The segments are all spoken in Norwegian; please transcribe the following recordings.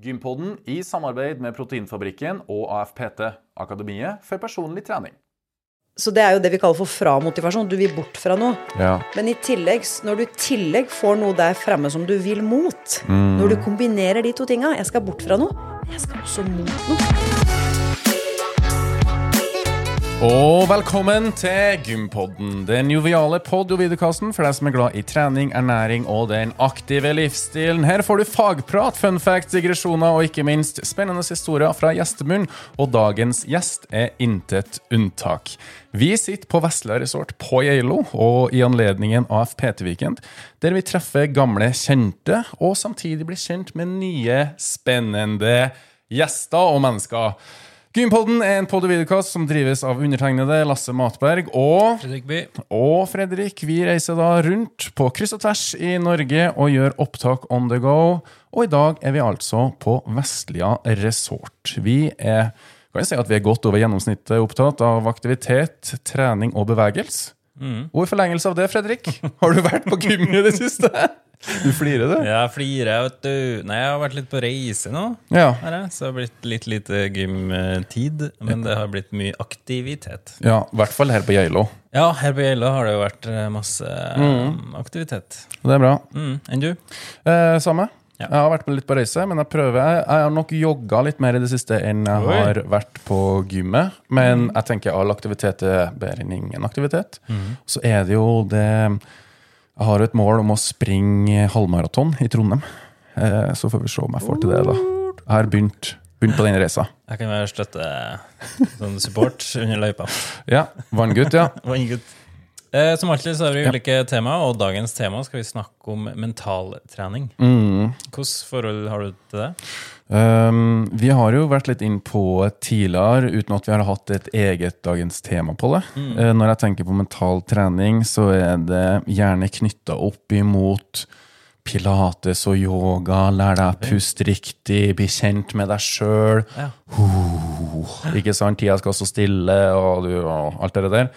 Gympodden i samarbeid med Proteinfabrikken og AFPT, Akademiet for personlig trening. Så det er jo det vi kaller for framotivasjon. Du vil bort fra noe. Ja. Men i tillegg, når du i tillegg får noe der fremme som du vil mot, når du kombinerer de to tinga Jeg skal bort fra noe, men jeg skal også mot noe. Og velkommen til Gympodden, den joviale pod- og videokassen for deg som er glad i trening, ernæring og den aktive livsstilen. Her får du fagprat, fun facts, digresjoner og ikke minst spennende historier fra gjestemunn. Og dagens gjest er intet unntak. Vi sitter på Vesla Resort på Geilo og i anledningen AFPT-weekend, der vi treffer gamle kjente og samtidig blir kjent med nye, spennende gjester og mennesker. Gympodden er en podd- og videokast som drives av undertegnede Lasse Matberg og Fredrik By. og Fredrik. Vi reiser da rundt på kryss og tvers i Norge og gjør opptak on the go. Og i dag er vi altså på Vestlia resort. Vi er kan jeg si at vi er godt over gjennomsnittet opptatt av aktivitet, trening og bevegelse. Og i forlengelse av det, Fredrik, har du vært på gym i det siste? Du flirer, du. Jeg flirer, vet du. Nei, jeg har vært litt på reise nå, Ja. Her, så det har blitt litt lite gymtid. Men det har blitt mye aktivitet. ja. I hvert fall her på Geilo. Ja, her på Geilo har det jo vært eh, masse mm. aktivitet. Det er bra. Mm. Enn du? Eh, samme. Ja. Jeg har vært litt på reise, men jeg prøver Jeg, har nok jogga litt mer i det siste enn jeg Oi. har vært på gymmet. Men jeg tenker all aktivitet er bedre enn ingen aktivitet. Så er det jo det Jeg har et mål om å springe halvmaraton i Trondheim. Eh, så får vi se om jeg får til det, da. Jeg har begynt, begynt på den reisa. Jeg kan være støtte sånn support under løypa. Ja. Vanngutt, ja. Vanngutt. Eh, som alltid så har vi ulike tema, og dagens tema skal vi snakke om mentaltrening. Mm. Hvilket forhold har du til det? Um, vi har jo vært litt inn på tidligere uten at vi har hatt et eget dagens tema på det. Eh, når jeg tenker på mental trening, så er det gjerne knytta opp imot pilates og yoga, lær deg å puste riktig, bli kjent med deg sjøl. Ja. Ikke sant? Tida skal stå stille, og, du, og alt det der.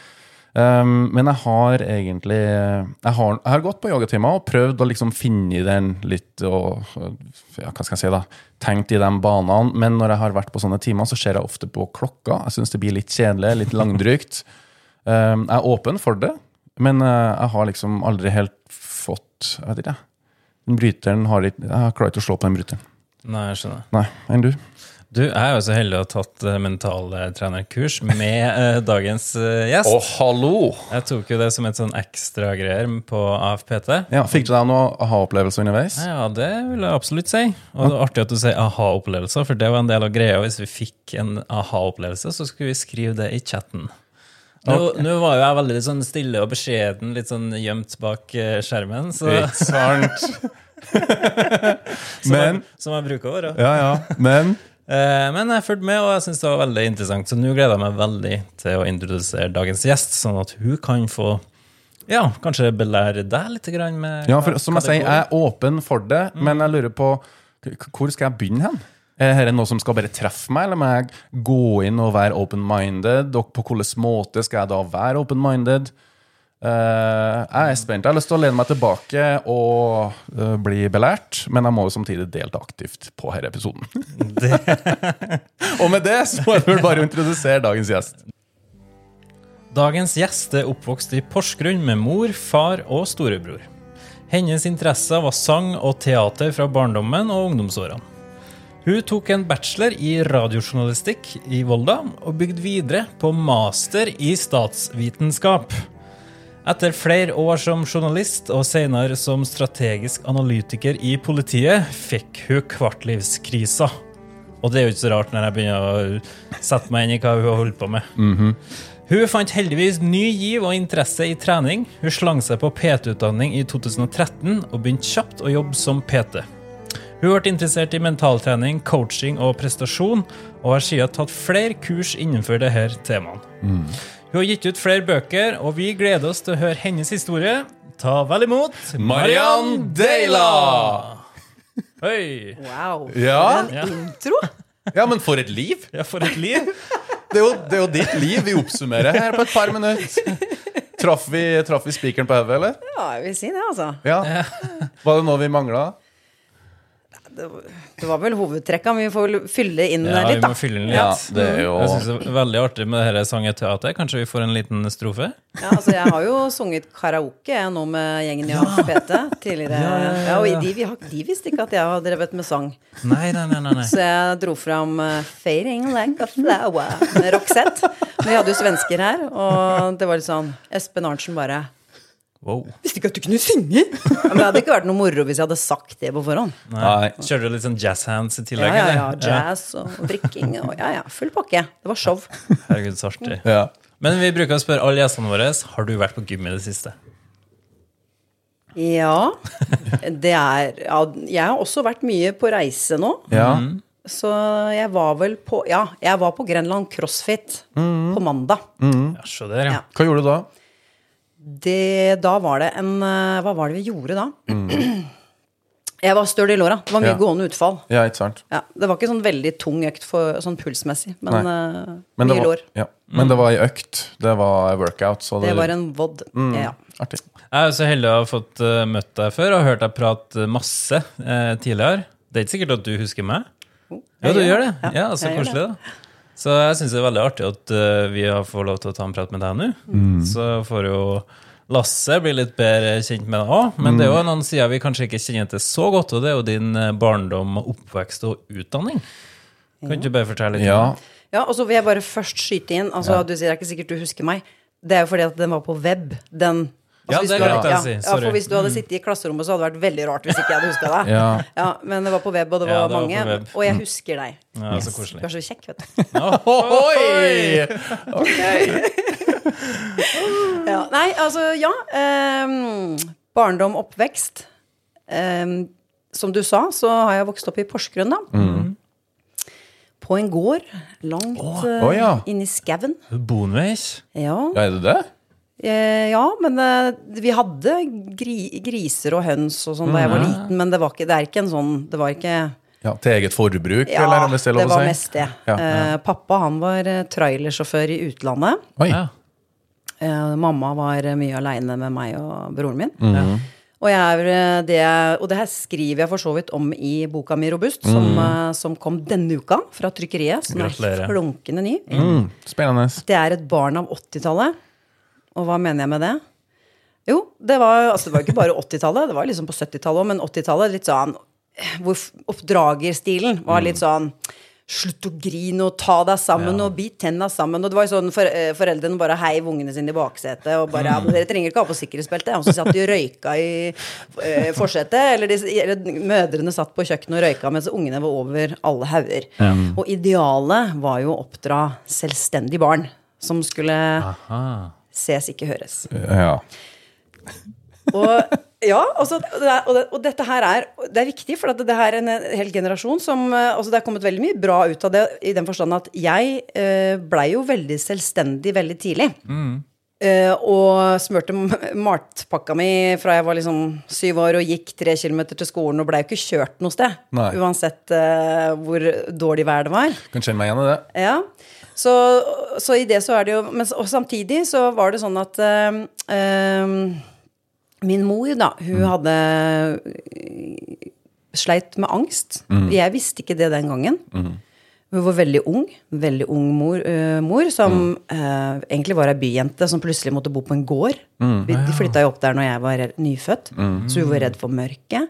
Um, men jeg har egentlig Jeg har, jeg har gått på yogatimer og prøvd å liksom finne den litt og ja, hva skal jeg si da, tenkt i de banene. Men når jeg har vært på sånne timer, så ser jeg ofte på klokka. Jeg syns det blir litt kjedelig, litt langdrygt. Um, jeg er åpen for det, men uh, jeg har liksom aldri helt fått Jeg vet ikke, jeg. Bryteren har ikke Jeg har klart å slå på den bryteren. Nei, jeg skjønner. Nei, enn du? Du, jeg er jo så heldig å ha tatt uh, mentaltrenerkurs med uh, dagens uh, gjest. Å, hallo! Jeg tok jo det som et sånn ekstra greier på AFPT. Ja, Fikk du deg noe aha-opplevelse underveis? Ja, det vil jeg absolutt si. Og det er artig at du sier aha-opplevelser, for det var en del av greia. Hvis vi fikk en aha-opplevelse, så skulle vi skrive det i chatten. Nå, nå var jo jeg veldig sånn stille og beskjeden, litt sånn gjemt bak eh, skjermen, så, Ikke sant? som, Men jeg, som jeg bruker å være. Ja, ja. Men Eh, men jeg fulgte med, og jeg syns det var veldig interessant. Så nå gleder jeg meg veldig til å introdusere dagens gjest, sånn at hun kan få ja, kanskje belære deg litt grann med Ja, for som jeg sier, jeg er åpen for det, men jeg lurer på hvor skal jeg begynne hen? Er det noe som skal bare treffe meg, eller må jeg gå inn og være open-minded? Og på hvilken måte skal jeg da være open-minded? Eh, jeg er spent. Jeg har lyst til å lene meg tilbake og uh, bli belært, men jeg må jo samtidig delta aktivt på denne episoden. og med det så må jeg vel bare introdusere dagens gjest. Dagens gjest er oppvokst i Porsgrunn med mor, far og storebror. Hennes interesser var sang og teater fra barndommen og ungdomsårene. Hun tok en bachelor i radiojournalistikk i Volda og bygde videre på master i statsvitenskap. Etter flere år som journalist og senere som strategisk analytiker i politiet, fikk hun kvartlivskrisa. Og det er jo ikke så rart når jeg begynner å sette meg inn i hva hun har holdt på med. Hun fant heldigvis ny giv og interesse i trening. Hun slang seg på PT-utdanning i 2013 og begynte kjapt å jobbe som PT. Hun ble interessert i mentaltrening, coaching og prestasjon, og har siden tatt flere kurs innenfor disse temaene. Hun har gitt ut flere bøker, og vi gleder oss til å høre hennes historie. Ta vel imot Mariann Deila! Hei! Wow. Ja. For en intro! Ja, men for et liv! Ja, for et liv! Det er, jo, det er jo ditt liv vi oppsummerer her på et par minutter. Traff vi, traff vi spikeren på hodet, eller? Ja, jeg vil si det, altså. Ja. Var det noe vi mangla? Det, det var vel hovedtrekka, men vi får vel fylle inn Ja, vi litt, da. må fylle inn litt. Ja, det er jo Jeg synes det er veldig artig med dette sangeteateret. Kanskje vi får en liten strofe? Ja, altså Jeg har jo sunget karaoke jeg, nå med gjengen i AKPT tidligere. Ja, ja, ja, Ja, og de, vi de visste ikke at jeg har drevet med sang. Nei, nei, nei. nei, nei. Så jeg dro fram uh, 'Fading Like a Flower' med Roxette. Men vi hadde jo svensker her, og det var litt sånn Espen Arntzen bare Wow. Visste ikke at du kunne synge! Ja, men det hadde ikke vært noe moro hvis jeg hadde sagt det på forhånd. Nei. Kjørte du litt sånn jazzhands i tillegg? ja, ja. ja. Jazz og vrikking og ja, ja. Full pakke. Det var show. Herregud, så artig. Ja. Men vi bruker å spørre alle gjestene våre Har du vært på gym i det siste. Ja. Det er ja, Jeg har også vært mye på reise nå. ja. Så jeg var vel på Ja, jeg var på Grenland CrossFit på mandag. Ja, så der, ja. Ja. Hva gjorde du da? Det, da var det en eh, Hva var det vi gjorde da? Jeg var støl i låra. Det var mye Ja. gående utfall. Ja, ikke sant? Ja, det var ikke sånn veldig tung økt for, sånn pulsmessig, men uh, Men mye var, lår. ja. Men det var ei økt. Det var workout. Så Det var en vod. Ja. Artig. Jeg er så heldig å ha fått uh, møtt deg før og hørt deg prate masse eh, tidligere. Det er ikke sikkert at du husker meg? Ja, du gjør det? Ja, Ja, Så koselig, da. Så jeg syns det er veldig artig at uh, vi har fått lov til å ta en prat med deg nå. Så får jo Lasse bli litt bedre kjent med deg òg. Men det er jo noen sider vi kanskje ikke kjenner til så godt, og det er jo din eh, barndom, og oppvekst og utdanning. Kan ikke du bare fortelle litt? Ja. Ja, og så vil jeg bare først skyte inn. Altså, Du sier det er ikke sikkert du husker meg. Det er jo fordi at den var på web. Den Ja, hvis det du hadde- jeg ja, si. Ja, for hvis du hadde sittet i klasserommet, så hadde det vært veldig rart hvis ikke jeg hadde huska deg. Ja. Ja, men det var på web, og det var det var mange. Og jeg husker deg. Ja, så koselig. Du er så kjekk, vet du. ok! Ja, nei, altså, ja. Um, barndom, oppvekst. Um, som du sa, så har jeg vokst opp i Porsgrunn, da. På en gård langt oh, oh, ja. inne i skauen. Bonveis? Ja. Ja, er det det? Eh, ja, men eh, vi hadde gri griser og høns og sånn da jeg var liten, men det var ikke, det er ikke en sånn Det var ikke Ja, Til eget forbruk, Ja, eller? Hvis det er det lov å var mest det. Ja, ja. pappa han var eh, trailersjåfør i utlandet. Oi. Ja. Eh, mamma var eh, mye aleine med meg og broren min. Mm. Og, jeg er, eh, det, og det her skriver jeg for så vidt om i boka mi Robust, som, eh, som kom denne uka fra trykkeriet. Som Gratulerer. er flunkende ny. Mm, spennende. Det er et barn av 80-tallet. Og hva mener jeg med det? Jo, det var, altså det var ikke bare 80-tallet, det var liksom på 70-tallet òg, men 80-tallet litt sånn Hvor oppdragerstilen var litt sånn Slutt å grine og ta deg sammen og bit tenna sammen. Og det var jo sånn for, eh, Foreldrene bare heiv ungene sine i baksetet og bare ja, men 'Dere trenger ikke ha på sikkerhetsbelte.' Og så satt de og røyka i eh, forsetet. Eller, de, eller mødrene satt på kjøkkenet og røyka mens ungene var over alle hauger. Og idealet var jo å oppdra selvstendige barn som skulle Aha. Ses, ikke høres. Ja. Og ja, altså, og, det, og dette her er Det er viktig, for at det her er en hel generasjon som eh, altså Det er kommet veldig mye bra ut av det, i den forstand at jeg eh, blei jo veldig selvstendig veldig tidlig. Mm. og smurte matpakka mi fra jeg var liksom syv år og gikk tre kilometer til skolen og blei jo ikke kjørt noe sted. Nei. Uansett eh, hvor dårlig vær det var. Kan kjenne meg igjen i det. Ja. Så, så i det så er det jo Men og samtidig så var det sånn at eh, Min mor, da, hun hadde eh, sleit med angst. Jeg visste ikke det den gangen. Hun var veldig ung. Veldig ung mor, eh, mor som eh, egentlig var ei byjente som plutselig måtte bo på en gård. Vi, de flytta jo opp der når jeg var nyfødt, så hun var redd for mørket.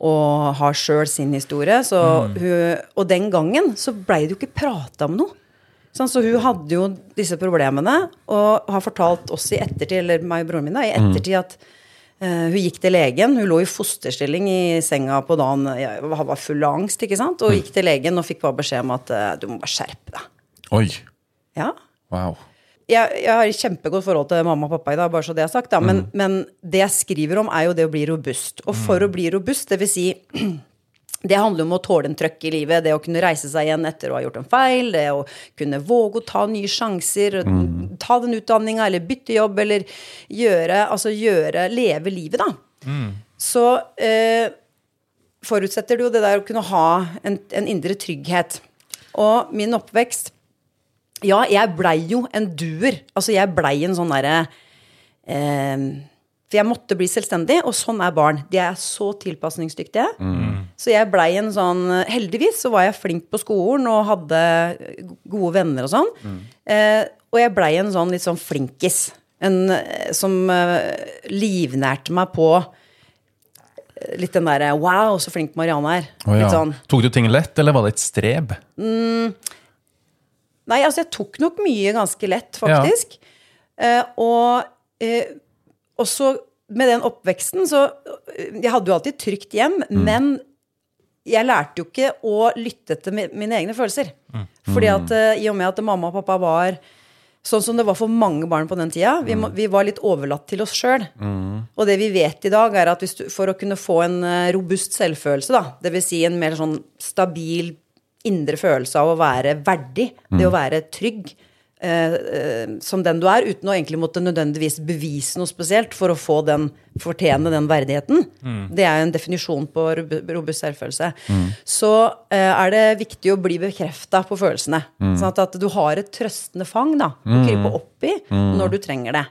Og har sjøl sin historie. Så hun, og den gangen så blei det jo ikke prata om noe. Sånn, så hun hadde jo disse problemene, og har fortalt oss i ettertid, eller meg og broren min, da, i ettertid at uh, hun gikk til legen. Hun lå i fosterstilling i senga på dagen, var full av angst, ikke sant, og gikk til legen og fikk bare beskjed om at uh, du må bare skjerpe deg. Oi. Ja. Wow. Jeg, jeg har kjempegodt forhold til mamma og pappa i dag, bare så det er sagt. Men, men det jeg skriver om, er jo det å bli robust. Og for å bli robust, det vil si det handler om å tåle en trøkk i livet, det å kunne reise seg igjen etter å ha gjort en feil, det å kunne våge å ta nye sjanser, ta den utdanninga, eller bytte jobb, eller gjøre Altså gjøre Leve livet, da. Så eh, forutsetter det jo det der å kunne ha en, en indre trygghet. Og min oppvekst Ja, jeg blei jo en duer. Altså, jeg blei en sånn derre eh, For jeg måtte bli selvstendig, og sånn er barn. De er så tilpasningsdyktige. Så jeg blei en sånn Heldigvis så var jeg flink på skolen og hadde gode venner og sånn. Eh, og jeg blei en sånn litt sånn flinkis. En eh, som eh, livnærte meg på eh, litt den derre Wow, så flink Marianne er. Oh, ja. Litt sånn Tok du ting lett, eller var det et strev? Nei, altså jeg tok nok mye ganske lett, faktisk. Eh, og eh, også med den oppveksten, så Jeg hadde jo alltid et trygt hjem, men jeg lærte jo ikke å lytte til mine egne følelser. Fordi at eh, i og med at mamma og pappa var sånn som det var for mange barn på den tida, vi, må, vi var litt overlatt til oss sjøl. Og det vi vet i dag, er at hvis du, for å kunne få en eh, robust selvfølelse, da, dvs. Si en mer sånn stabil indre følelse av å være verdig, det å være trygg som den du er, uten å egentlig måtte nødvendigvis bevise noe spesielt for å få den, fortjene den verdigheten. Det er en definisjon på robust selvfølelse. Så eh, er det viktig å bli bekrefta på følelsene. Sånn at, at du har et trøstende fang da, å krype opp i når du trenger det.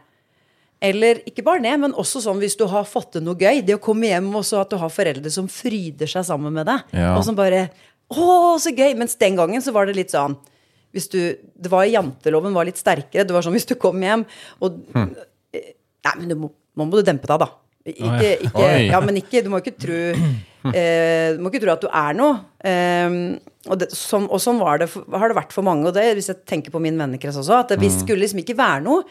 Eller ikke bare det, men også sånn hvis du har fått til noe gøy. Det å komme hjem og at du har foreldre som fryder seg sammen med deg. Ja. Og som bare Å, så gøy! Mens den gangen så var det litt sånn hvis du, det var Janteloven var litt sterkere. Det var sånn hvis du kom hjem og Nei, men du må, nå må du dempe deg, da. Ikke, ikke, ja, men ikke, du må ikke tro eh, Du må ikke tro at du er noe. Eh, og, det, sånn, og sånn var det, for- har det vært for mange. Og det, hvis jeg tenker på min vennekrets også, at vi skulle liksom ikke være noe.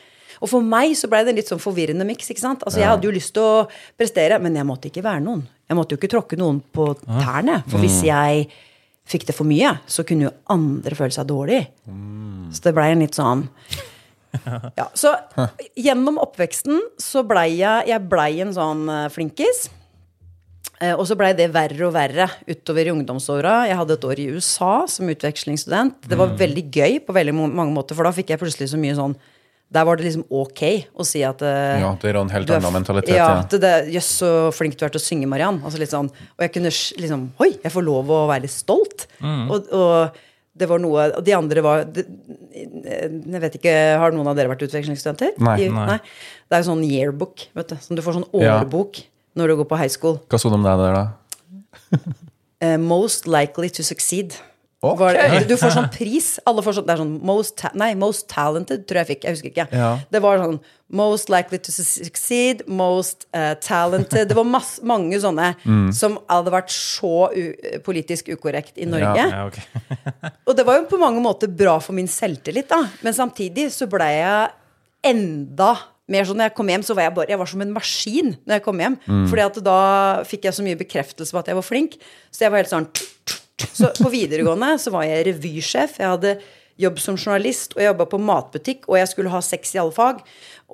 Og for meg så blei det en litt sånn forvirrende miks. ikke sant? Altså Jeg hadde jo lyst til å prestere, men jeg måtte ikke være noen. Jeg måtte jo ikke tråkke noen på tærne. For hvis jeg fikk det for mye, så kunne jo andre føle seg dårlig. Så det blei en litt sånn ja, Så gjennom oppveksten så blei jeg Jeg ble en sånn eh, flinkis. Eh, og så blei det verre og verre utover i ungdomsåra. Jeg hadde et år i USA som utvekslingsstudent. Det var veldig gøy på veldig mange måter, for da fikk jeg plutselig så mye sånn Der var det liksom ok å si at eh, Ja, det er en helt annen mentalitet. Ja, Ja. at det, jøss, så flink du er til å synge, Mariann. Altså litt sånn, og jeg kunne liksom Oi, jeg får lov å være litt stolt. Og, og det var noe Og de andre var det, Jeg vet ikke, Har noen av dere vært utvekslingsstudenter? Nei. I, Nei. Det er jo sånn yearbook, vet du. Som du får sånn Ja. årbok når du går på high school. Hva sto det om deg der, da? uh, most likely to succeed. Ok. Var, du får sånn pris. Alle får sånn, det er sånn most, ta nei, most talented, tror jeg jeg fikk. Jeg husker ikke. Ja. Det var sånn most likely to succeed, most uh, talented. Det var mass, mange sånne Mm. som hadde vært så u politisk ukorrekt i Norge. Ja. Ja, okay. Og det var jo på mange måter bra for min selvtillit, da. Men samtidig så ble jeg enda mer sånn når jeg kom hjem, så var jeg bare Jeg var som en maskin når jeg kom hjem. Fordi at da fikk jeg så mye bekreftelse på at jeg var flink. Så jeg var helt sånn Så på videregående så var jeg revysjef. Jeg hadde jobb som journalist, og jeg jobba på matbutikk, og jeg skulle ha sex i alle fag.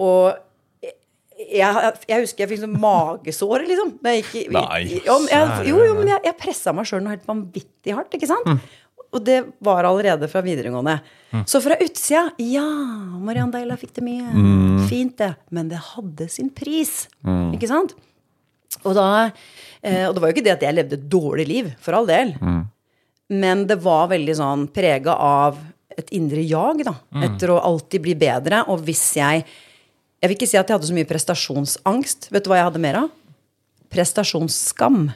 Og jeg, jeg husker jeg fikk sånn magesår, liksom. Jeg gikk Nei, jo, jeg, jo, jo, men jeg, jeg pressa meg sjøl noe helt vanvittig hardt, ikke sant? Og det var allerede fra videregående. Så fra utsida Ja, Mariann Deila fikk det mye. Fint, det. Men det hadde sin pris. Ikke sant? Og, da, eh, og det var jo ikke det at jeg levde et dårlig liv, for all del. Men det var veldig sånn prega av et indre jag, da. Etter å alltid bli bedre. Og hvis jeg Jeg vil ikke si at jeg hadde så mye prestasjonsangst. Vet du hva jeg hadde mer av? Prestasjonsskam.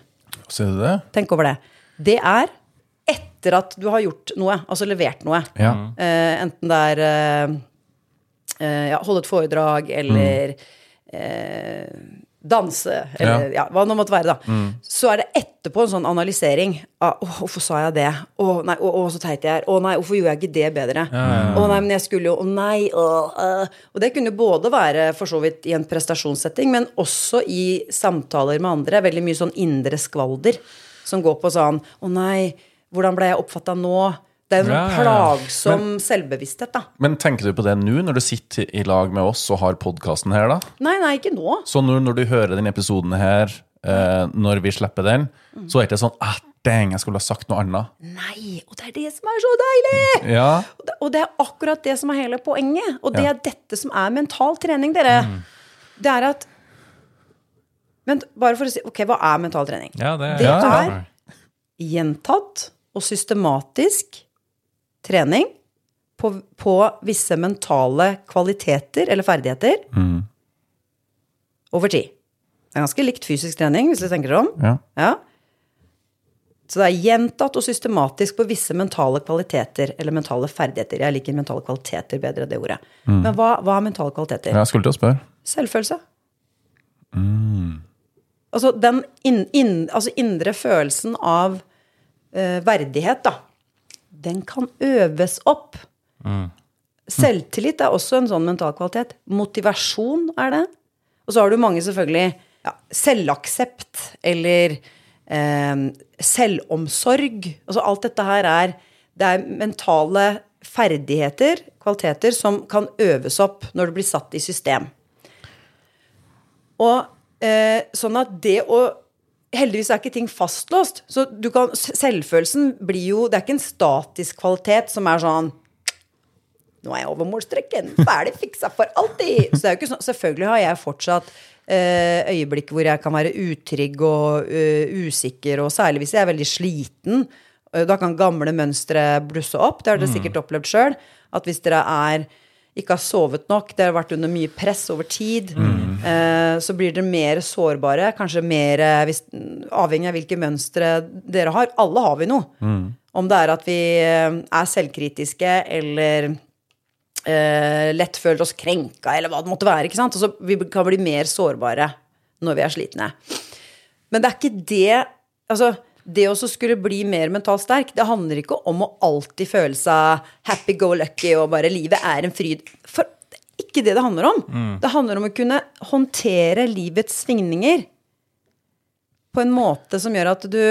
Ser du det? Tenk over det. Det er etter at du har gjort noe, altså levert noe. Ja. Uh, enten det er uh, uh, ja, holde et foredrag eller eh, danse, eller ja. hva det måtte være, da. Så er det etterpå en sånn analysering av Å, hvorfor sa jeg det? Å, nei, å, å, så teit jeg er. Å nei, hvorfor gjorde jeg ikke det bedre? Å nei, men jeg skulle jo Å nei, å, øh. Og det kunne både være for så vidt i en prestasjonssetting, men også i samtaler med andre. Veldig mye sånn indre skvalder som går på sånn Å nei, hvordan ble jeg oppfatta nå? Det er en sånn Ja, ja, ja. plagsom selvbevissthet, da. Men tenker du på det nå, når du sitter i lag med oss og har podkasten her, da? Nei, nei, ikke nå. Så nå når du hører denne episoden her, eh, når vi slipper den, så er det ikke sånn ah, dang, jeg skulle ha sagt noe annet. Nei, og det er det som er så deilig! Ja. Og det- Og det er akkurat det som er hele poenget. Og det er dette som er mental trening, dere. Det er at Men bare for å si Ok, hva er mental trening? Ja, det, Det ja. er gjentatt og systematisk trening på, på visse mentale kvaliteter eller ferdigheter over tid. Det er ganske likt fysisk trening, hvis du tenker deg om. Ja. Ja. Så det er gjentatt og systematisk på visse mentale kvaliteter, eller mentale ferdigheter. Jeg liker mentale kvaliteter bedre, det ordet. Men hva, hva er mentale kvaliteter? Jeg skulle til å spørre. Selvfølelse. Altså den in, in, altså indre følelsen av uh, verdighet, da. Den kan øves opp. Selvtillit er også en sånn mental kvalitet. Motivasjon er det. Og så har du mange, selvfølgelig, ja, selvaksept eller eh, selvomsorg. Altså alt dette her er Det er mentale ferdigheter, kvaliteter, som kan øves opp når det blir satt i system. Og eh, sånn at det å Heldigvis er ikke ting fastlåst. Så du kan, selvfølelsen blir jo Det er ikke en statisk kvalitet som er sånn Nå er jeg over målstreken. Ferdig fiksa for alltid. Så det er jo ikke sånn, selvfølgelig har jeg fortsatt eh, øyeblikk hvor jeg kan være utrygg og eh, usikker, og særlig hvis jeg er veldig sliten. Eh, Da kan gamle mønstre blusse opp. Det har dere sikkert opplevd sjøl. At hvis dere er ikke har sovet nok, dere har vært under mye press over tid, eh, så blir dere mer sårbare. Kanskje mer eh, hvis, avhengig av hvilke mønstre dere har. Alle har vi noe. Om det er at vi eh, er selvkritiske eller eh, lett føler oss krenka, eller hva det måtte være. ikke sant? Altså, vi kan bli mer sårbare når vi er slitne. Men det er ikke det Altså, det å skulle bli mer mentalt sterk, det handler ikke om å alltid føle seg happy go lucky og bare livet er en fryd. For det er ikke det det handler om. Det handler om å kunne håndtere livets svingninger på en måte som gjør at du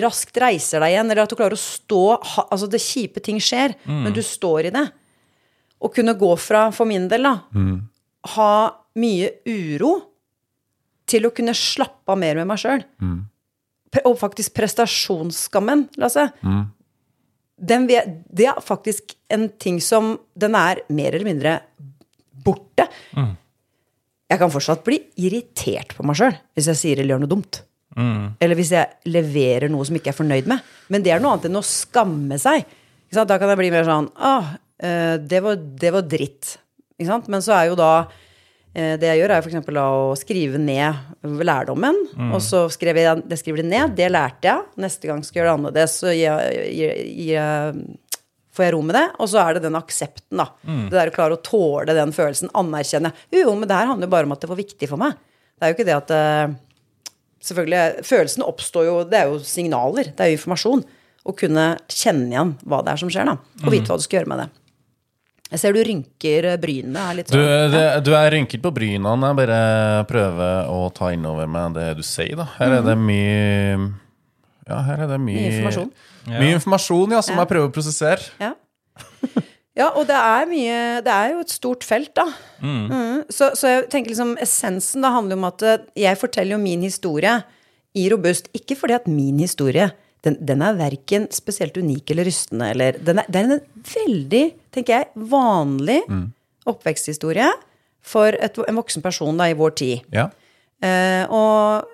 raskt reiser deg igjen, eller at du klarer å stå Altså, det kjipe ting skjer, men du står i det. Å kunne gå fra, for min del, da, ha mye uro til å kunne slappe av mer med meg sjøl. Og faktisk prestasjonsskammen, Lasse. Den, ve- det er faktisk en ting som Den er mer eller mindre borte. Jeg kan fortsatt bli irritert på meg sjøl hvis jeg sier eller gjør noe dumt. Eller hvis jeg leverer noe som ikke er fornøyd med. Men det er noe annet enn å skamme seg. Da kan jeg bli mer sånn ah, eh, det, det var dritt. Men så er jo da Det jeg gjør, er f.eks. å skrive ned lærdommen. Og så skriver jeg det skriver det ned. Det lærte jeg. Neste gang skal jeg gjøre det annerledes. Så jeg, gir jeg, får jeg ro med det. Og så er det den aksepten, da. Det der å klare å tåle den følelsen. Anerkjenne. Jo, men det her handler jo bare om at det var viktig for meg. Det er jo ikke det at eh, Selvfølgelig, Følelsene oppstår jo Det er jo signaler. Det er jo informasjon. Å kunne kjenne igjen hva det er som skjer, da. Og vite hva du skal gjøre med det. Jeg ser du rynker brynene. Er litt Du, sånn, det, du er rynket på brynene. Jeg bare prøver å ta innover meg det du sier. da Her er det mye Ja, her er det mye Mye informasjon. Mye informasjon, ja, som Ja. jeg prøver å prosessere. Ja. ja, og det er mye Det er jo et stort felt, da. Mm. Så, så jeg tenker liksom essensen da handler om at eh, jeg forteller jo min historie i Robust. Ikke fordi at min historie den, den er verken spesielt unik eller rystende. Eller, den, er, det er en veldig, tenker jeg, vanlig oppveksthistorie for et, en voksen person da, i vår tid. Ja. Eh, og,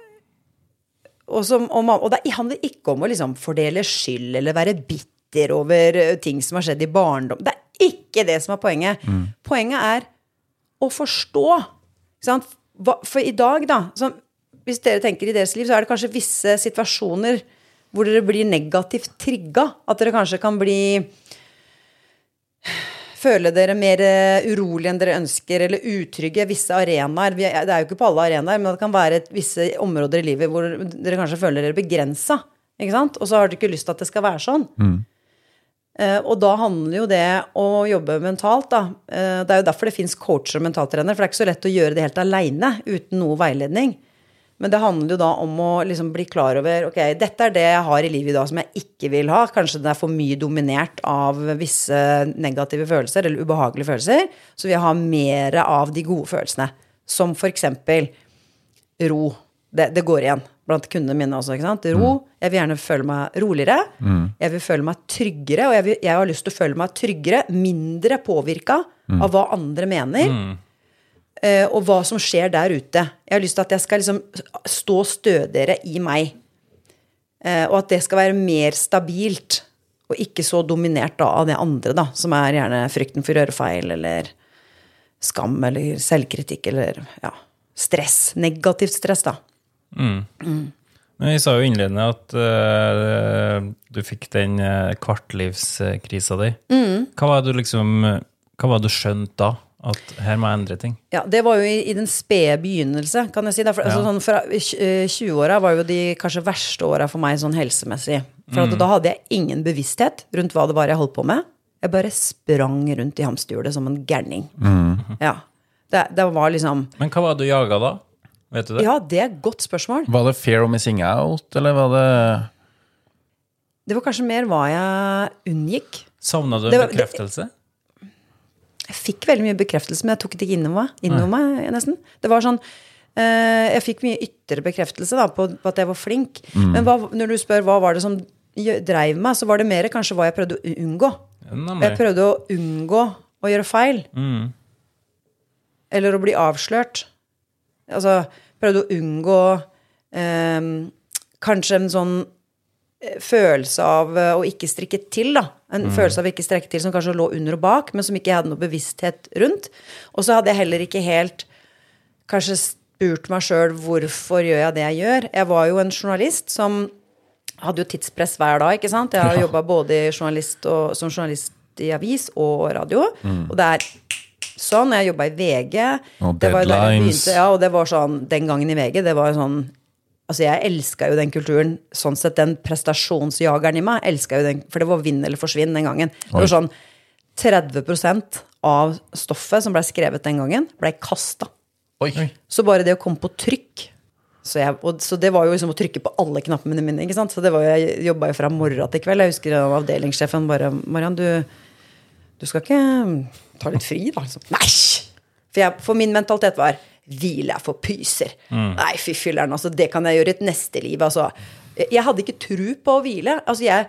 og, som, og, ma- og det handler ikke om å liksom fordele skyld eller være bitter over eh, ting som har skjedd i barndom. Det er ikke det som er poenget. Poenget er å forstå. Sant? For i dag, da Hvis dere tenker i deres liv, så er det kanskje visse situasjoner hvor dere blir negativt trigga. At dere kanskje kan bli føle dere mer urolig urolige enn dere ønsker, eller utrygge visse arenaer. Er- Det er jo ikke på alle arenaer, men det kan være visse områder i livet hvor dere kanskje føler dere begrensa. Ikke sant? Og så har dere ikke lyst til at det skal være sånn. Eh, og da handler jo det å jobbe mentalt, da. Uh, det er jo derfor det fins coacher og mentaltrenere, for det er ikke så lett å gjøre det helt aleine uten noe veiledning. Men det handler jo da om å liksom bli klar over ok, dette er det jeg har i livet i dag som jeg ikke vil ha. Kanskje det er for mye dominert av visse negative følelser eller ubehagelige følelser. Så vil jeg ha mer av de gode følelsene. Som eksempel ro. Det, det går igjen blant kundene mine også. ikke sant? Ro. Jeg vil gjerne føle meg roligere. Jeg vil føle meg tryggere, og jeg, vil, jeg har lyst til å føle meg tryggere, mindre påvirka av hva andre mener eh, og hva som skjer der ute. Jeg har lyst til at jeg skal liksom stå stødigere i meg. Eh, og at det skal være mer stabilt, og ikke så dominert da, av det andre, da, som er gjerne frykten for å gjøre feil, eller skam, eller selvkritikk, eller ja, stress. Negativt stress, da. Men vi sa jo innledende at uh, du fikk den kvartlivskrisa di. Mm. Hva var det du liksom Hva var det du skjønte da? At her må jeg endre ting? Ja, Det var jo i, i den spede begynnelse, kan jeg si. Derfor, altså, sånn, fra eh, 20-åra var jo de kanskje verste åra for meg sånn helsemessig. For at da hadde jeg ingen bevissthet rundt hva det var jeg holdt på med. Jeg bare sprang rundt i hamsterhjulet som en gærning. Ja. Det, det var liksom Men hva var det du jaga da? Vet du det? Ja, det er et godt spørsmål. Var det fear of missing out, eller var det Det var kanskje mer hva jeg unngikk. Savna du en bekreftelse? det-? Jeg fikk veldig mye bekreftelse, men jeg tok det ikke innover innover meg nesten. Det var sånn eh, Jeg fikk mye ytre bekreftelse da, på, på at jeg var flink. Men hva, når du spør hva var det som dreiv meg, så var det mer kanskje hva jeg prøvde å unngå. Jeg prøvde å unngå å gjøre feil. Mm. Eller å bli avslørt. Altså prøvde å unngå eh, kanskje en sånn følelse av eh, å ikke strekke til, da. En følelse av å ikke strekke til som kanskje lå under og bak, men som ikke jeg hadde noe bevissthet rundt. Og så hadde jeg heller ikke helt kanskje spurt meg sjøl hvorfor gjør jeg det jeg gjør. Jeg var jo en journalist som hadde jo tidspress hver dag, ikke sant. Jeg har jobba både journalist og, som journalist i avis og radio. Og det er sånn. Jeg jobba i VG. Og Det var jo der jeg deadlines. begynte, ja, og det var sånn den gangen i VG. Det var sånn Altså, jeg elska jo den kulturen. Sånn sett, den prestasjonsjageren i meg elska jo den, for det var vinn eller forsvinn den gangen. Det var sånn 30 av stoffet som blei skrevet den gangen, blei kasta. Så bare det å komme på trykk så, jeg, og, så det var jo liksom å trykke på alle knappene mine. ikke sant? Så det var jo, Jeg jobba jo fra morgen til kveld. Jeg husker av avdelingssjefen bare 'Mariann, du, du skal ikke ta litt fri, da?' Liksom. Nei! For, jeg, for min mentalitet var 'hvile er for pyser'. Nei, fy filler'n, altså. Det kan jeg gjøre i et neste liv. Altså. Jeg hadde ikke tru på å hvile. Altså, jeg,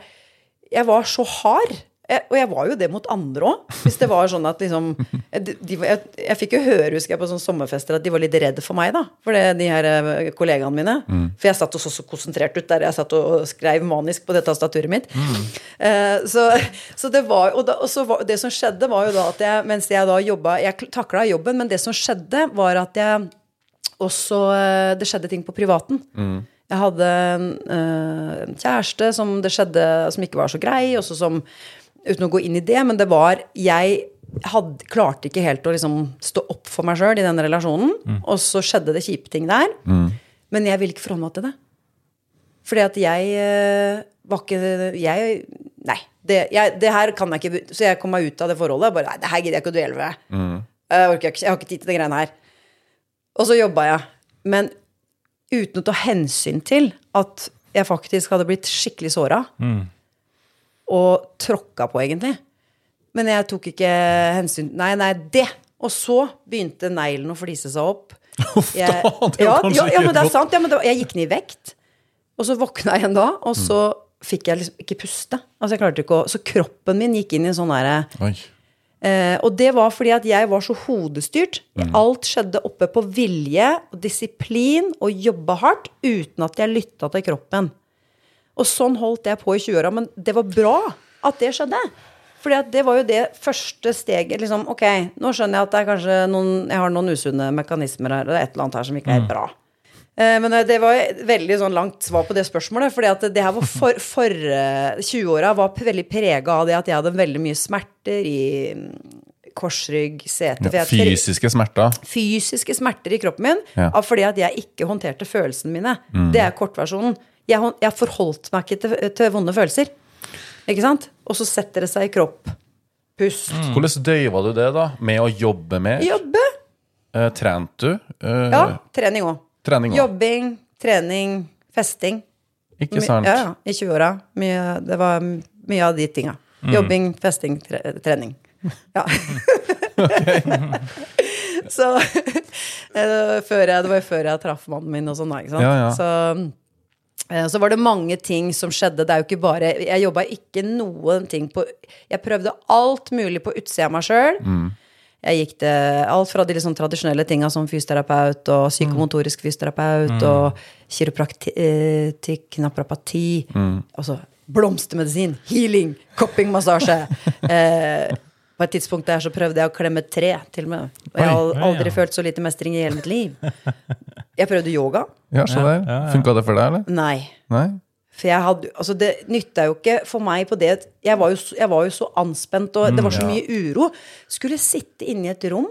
jeg var så hard. Jeg, og jeg var jo det mot andre òg. Hvis det var sånn at liksom de, de, jeg, jeg fikk jo høre husker jeg, på sånne sommerfester at de var litt redde for meg, da. For det, de her eh, kollegaene mine. For jeg satt og så så konsentrert ut der jeg satt og skrev manisk på det tastaturet mitt. Eh, så, så det var Og, da, og så var, det som skjedde, var jo da at jeg mens jeg da jobba Jeg takla jobben, men det som skjedde, var at jeg også eh, Det skjedde ting på privaten. Jeg hadde en øh, kjæreste som det skjedde som ikke var så grei, også som Uten å gå inn i det, men det var Jeg hadde, klarte ikke helt å liksom stå opp for meg sjøl i den relasjonen. Og så skjedde det kjipe ting der. Men jeg ville ikke forholde meg til det. Fordi at jeg eh, var ikke Jeg Nei. Det, jeg, det her kan jeg ikke Så jeg kom meg ut av det forholdet. Bare, nei, det her gidder jeg ikke å dvele med. Jeg, orker jeg har ikke tid til de greiene her. Og så jobba jeg. Men uten å ta hensyn til at jeg faktisk hadde blitt skikkelig såra. Og tråkka på, egentlig. Men jeg tok ikke hensyn Nei, nei, det! Og så begynte neglen å flise seg opp. Uff da, ja, kanskje ja, ja, men det er sant. Ja, men det, var- jeg gikk ned i vekt. Og så våkna jeg igjen da, og så fikk jeg liksom ikke puste. Altså jeg klarte ikke å Så kroppen min gikk inn i en sånn derre Oi. Eh, og det var fordi at jeg var så hodestyrt. Alt skjedde oppe på vilje og disiplin og jobba hardt uten at jeg lytta til kroppen. Og sånn holdt jeg på i 20-åra, men det var bra at det skjedde. Fordi at det var jo det første steget. liksom, Ok, nå skjønner jeg at det er kanskje noen, jeg har noen usunne mekanismer her, og det er et eller annet her som ikke er helt bra. Eh, Men det var et veldig sånn langt svar på det spørsmålet. fordi at det her var for, for eh, 20-åra var veldig prega av det at jeg hadde veldig mye smerter i mm, korsrygg, sete Ja, fysiske smerter. fysiske smerter i kroppen min Ja. fordi at jeg ikke håndterte følelsene mine. Det er kortversjonen. Jeg, jeg forholdt meg ikke til, til vonde følelser. Ikke sant? Og så setter det seg i kropp. Pust. Hvordan døyva du det, da? Med å jobbe mer? Jobbe. Eh, trente du? Eh, Ja, trening òg. Jobbing, trening, festing. Ikke sant? Ja, ja, I 20-åra. Det var mye av de tinga. Mm. Jobbing, festing, tre trening. Ja. så eh, før jeg, Det var jo før jeg traff mannen min og sånn, da. Ikke sant? Ja, ja. Så, så var det mange ting som skjedde. Det er jo ikke bare Jeg jobba ikke noen ting på Jeg prøvde alt mulig på utsida av meg sjøl. Mm. Jeg gikk til alt fra de liksom tradisjonelle tinga som fysioterapeut og psykomotorisk fysioterapeut og kiropraktikk, naprapati. Altså blomstermedisin, healing, koppingmassasje. eh, På et tidspunkt der så prøvde jeg å klemme et tre, til og med. Og jeg har aldri ja. følt så lite mestring i hele mitt liv. Jeg prøvde yoga. Ja, så der. Funka det for deg, eller? Nei. Nei? For jeg hadde, altså det nytta jo ikke for meg på det Jeg var jo, jeg var jo så anspent, og det var så mye uro. Skulle sitte inne i et rom.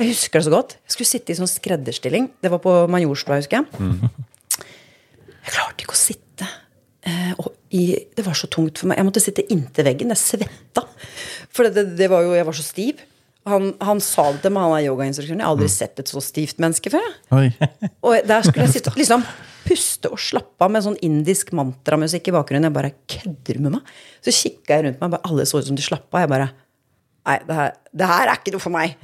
Jeg husker det så godt. Jeg skulle sitte i sånn skredderstilling. Det var på Majorstua, husker jeg. Jeg klarte ikke å sitte. Eh, og i, det var så tungt for meg. Jeg måtte sitte inntil veggen. Jeg svetta. For det, det var jo, jeg var så stiv. Han, han sa det til meg, han er yogainstruktøren. Jeg har aldri sett et så stivt menneske før. Og der skulle jeg sitte liksom puste og slappe av med sånn indisk mantramusikk i bakgrunnen. Jeg bare kødder med meg? Så kikka jeg rundt meg, bare alle så ut som de slappa av. Jeg bare Nei, det her, det her er ikke noe for meg.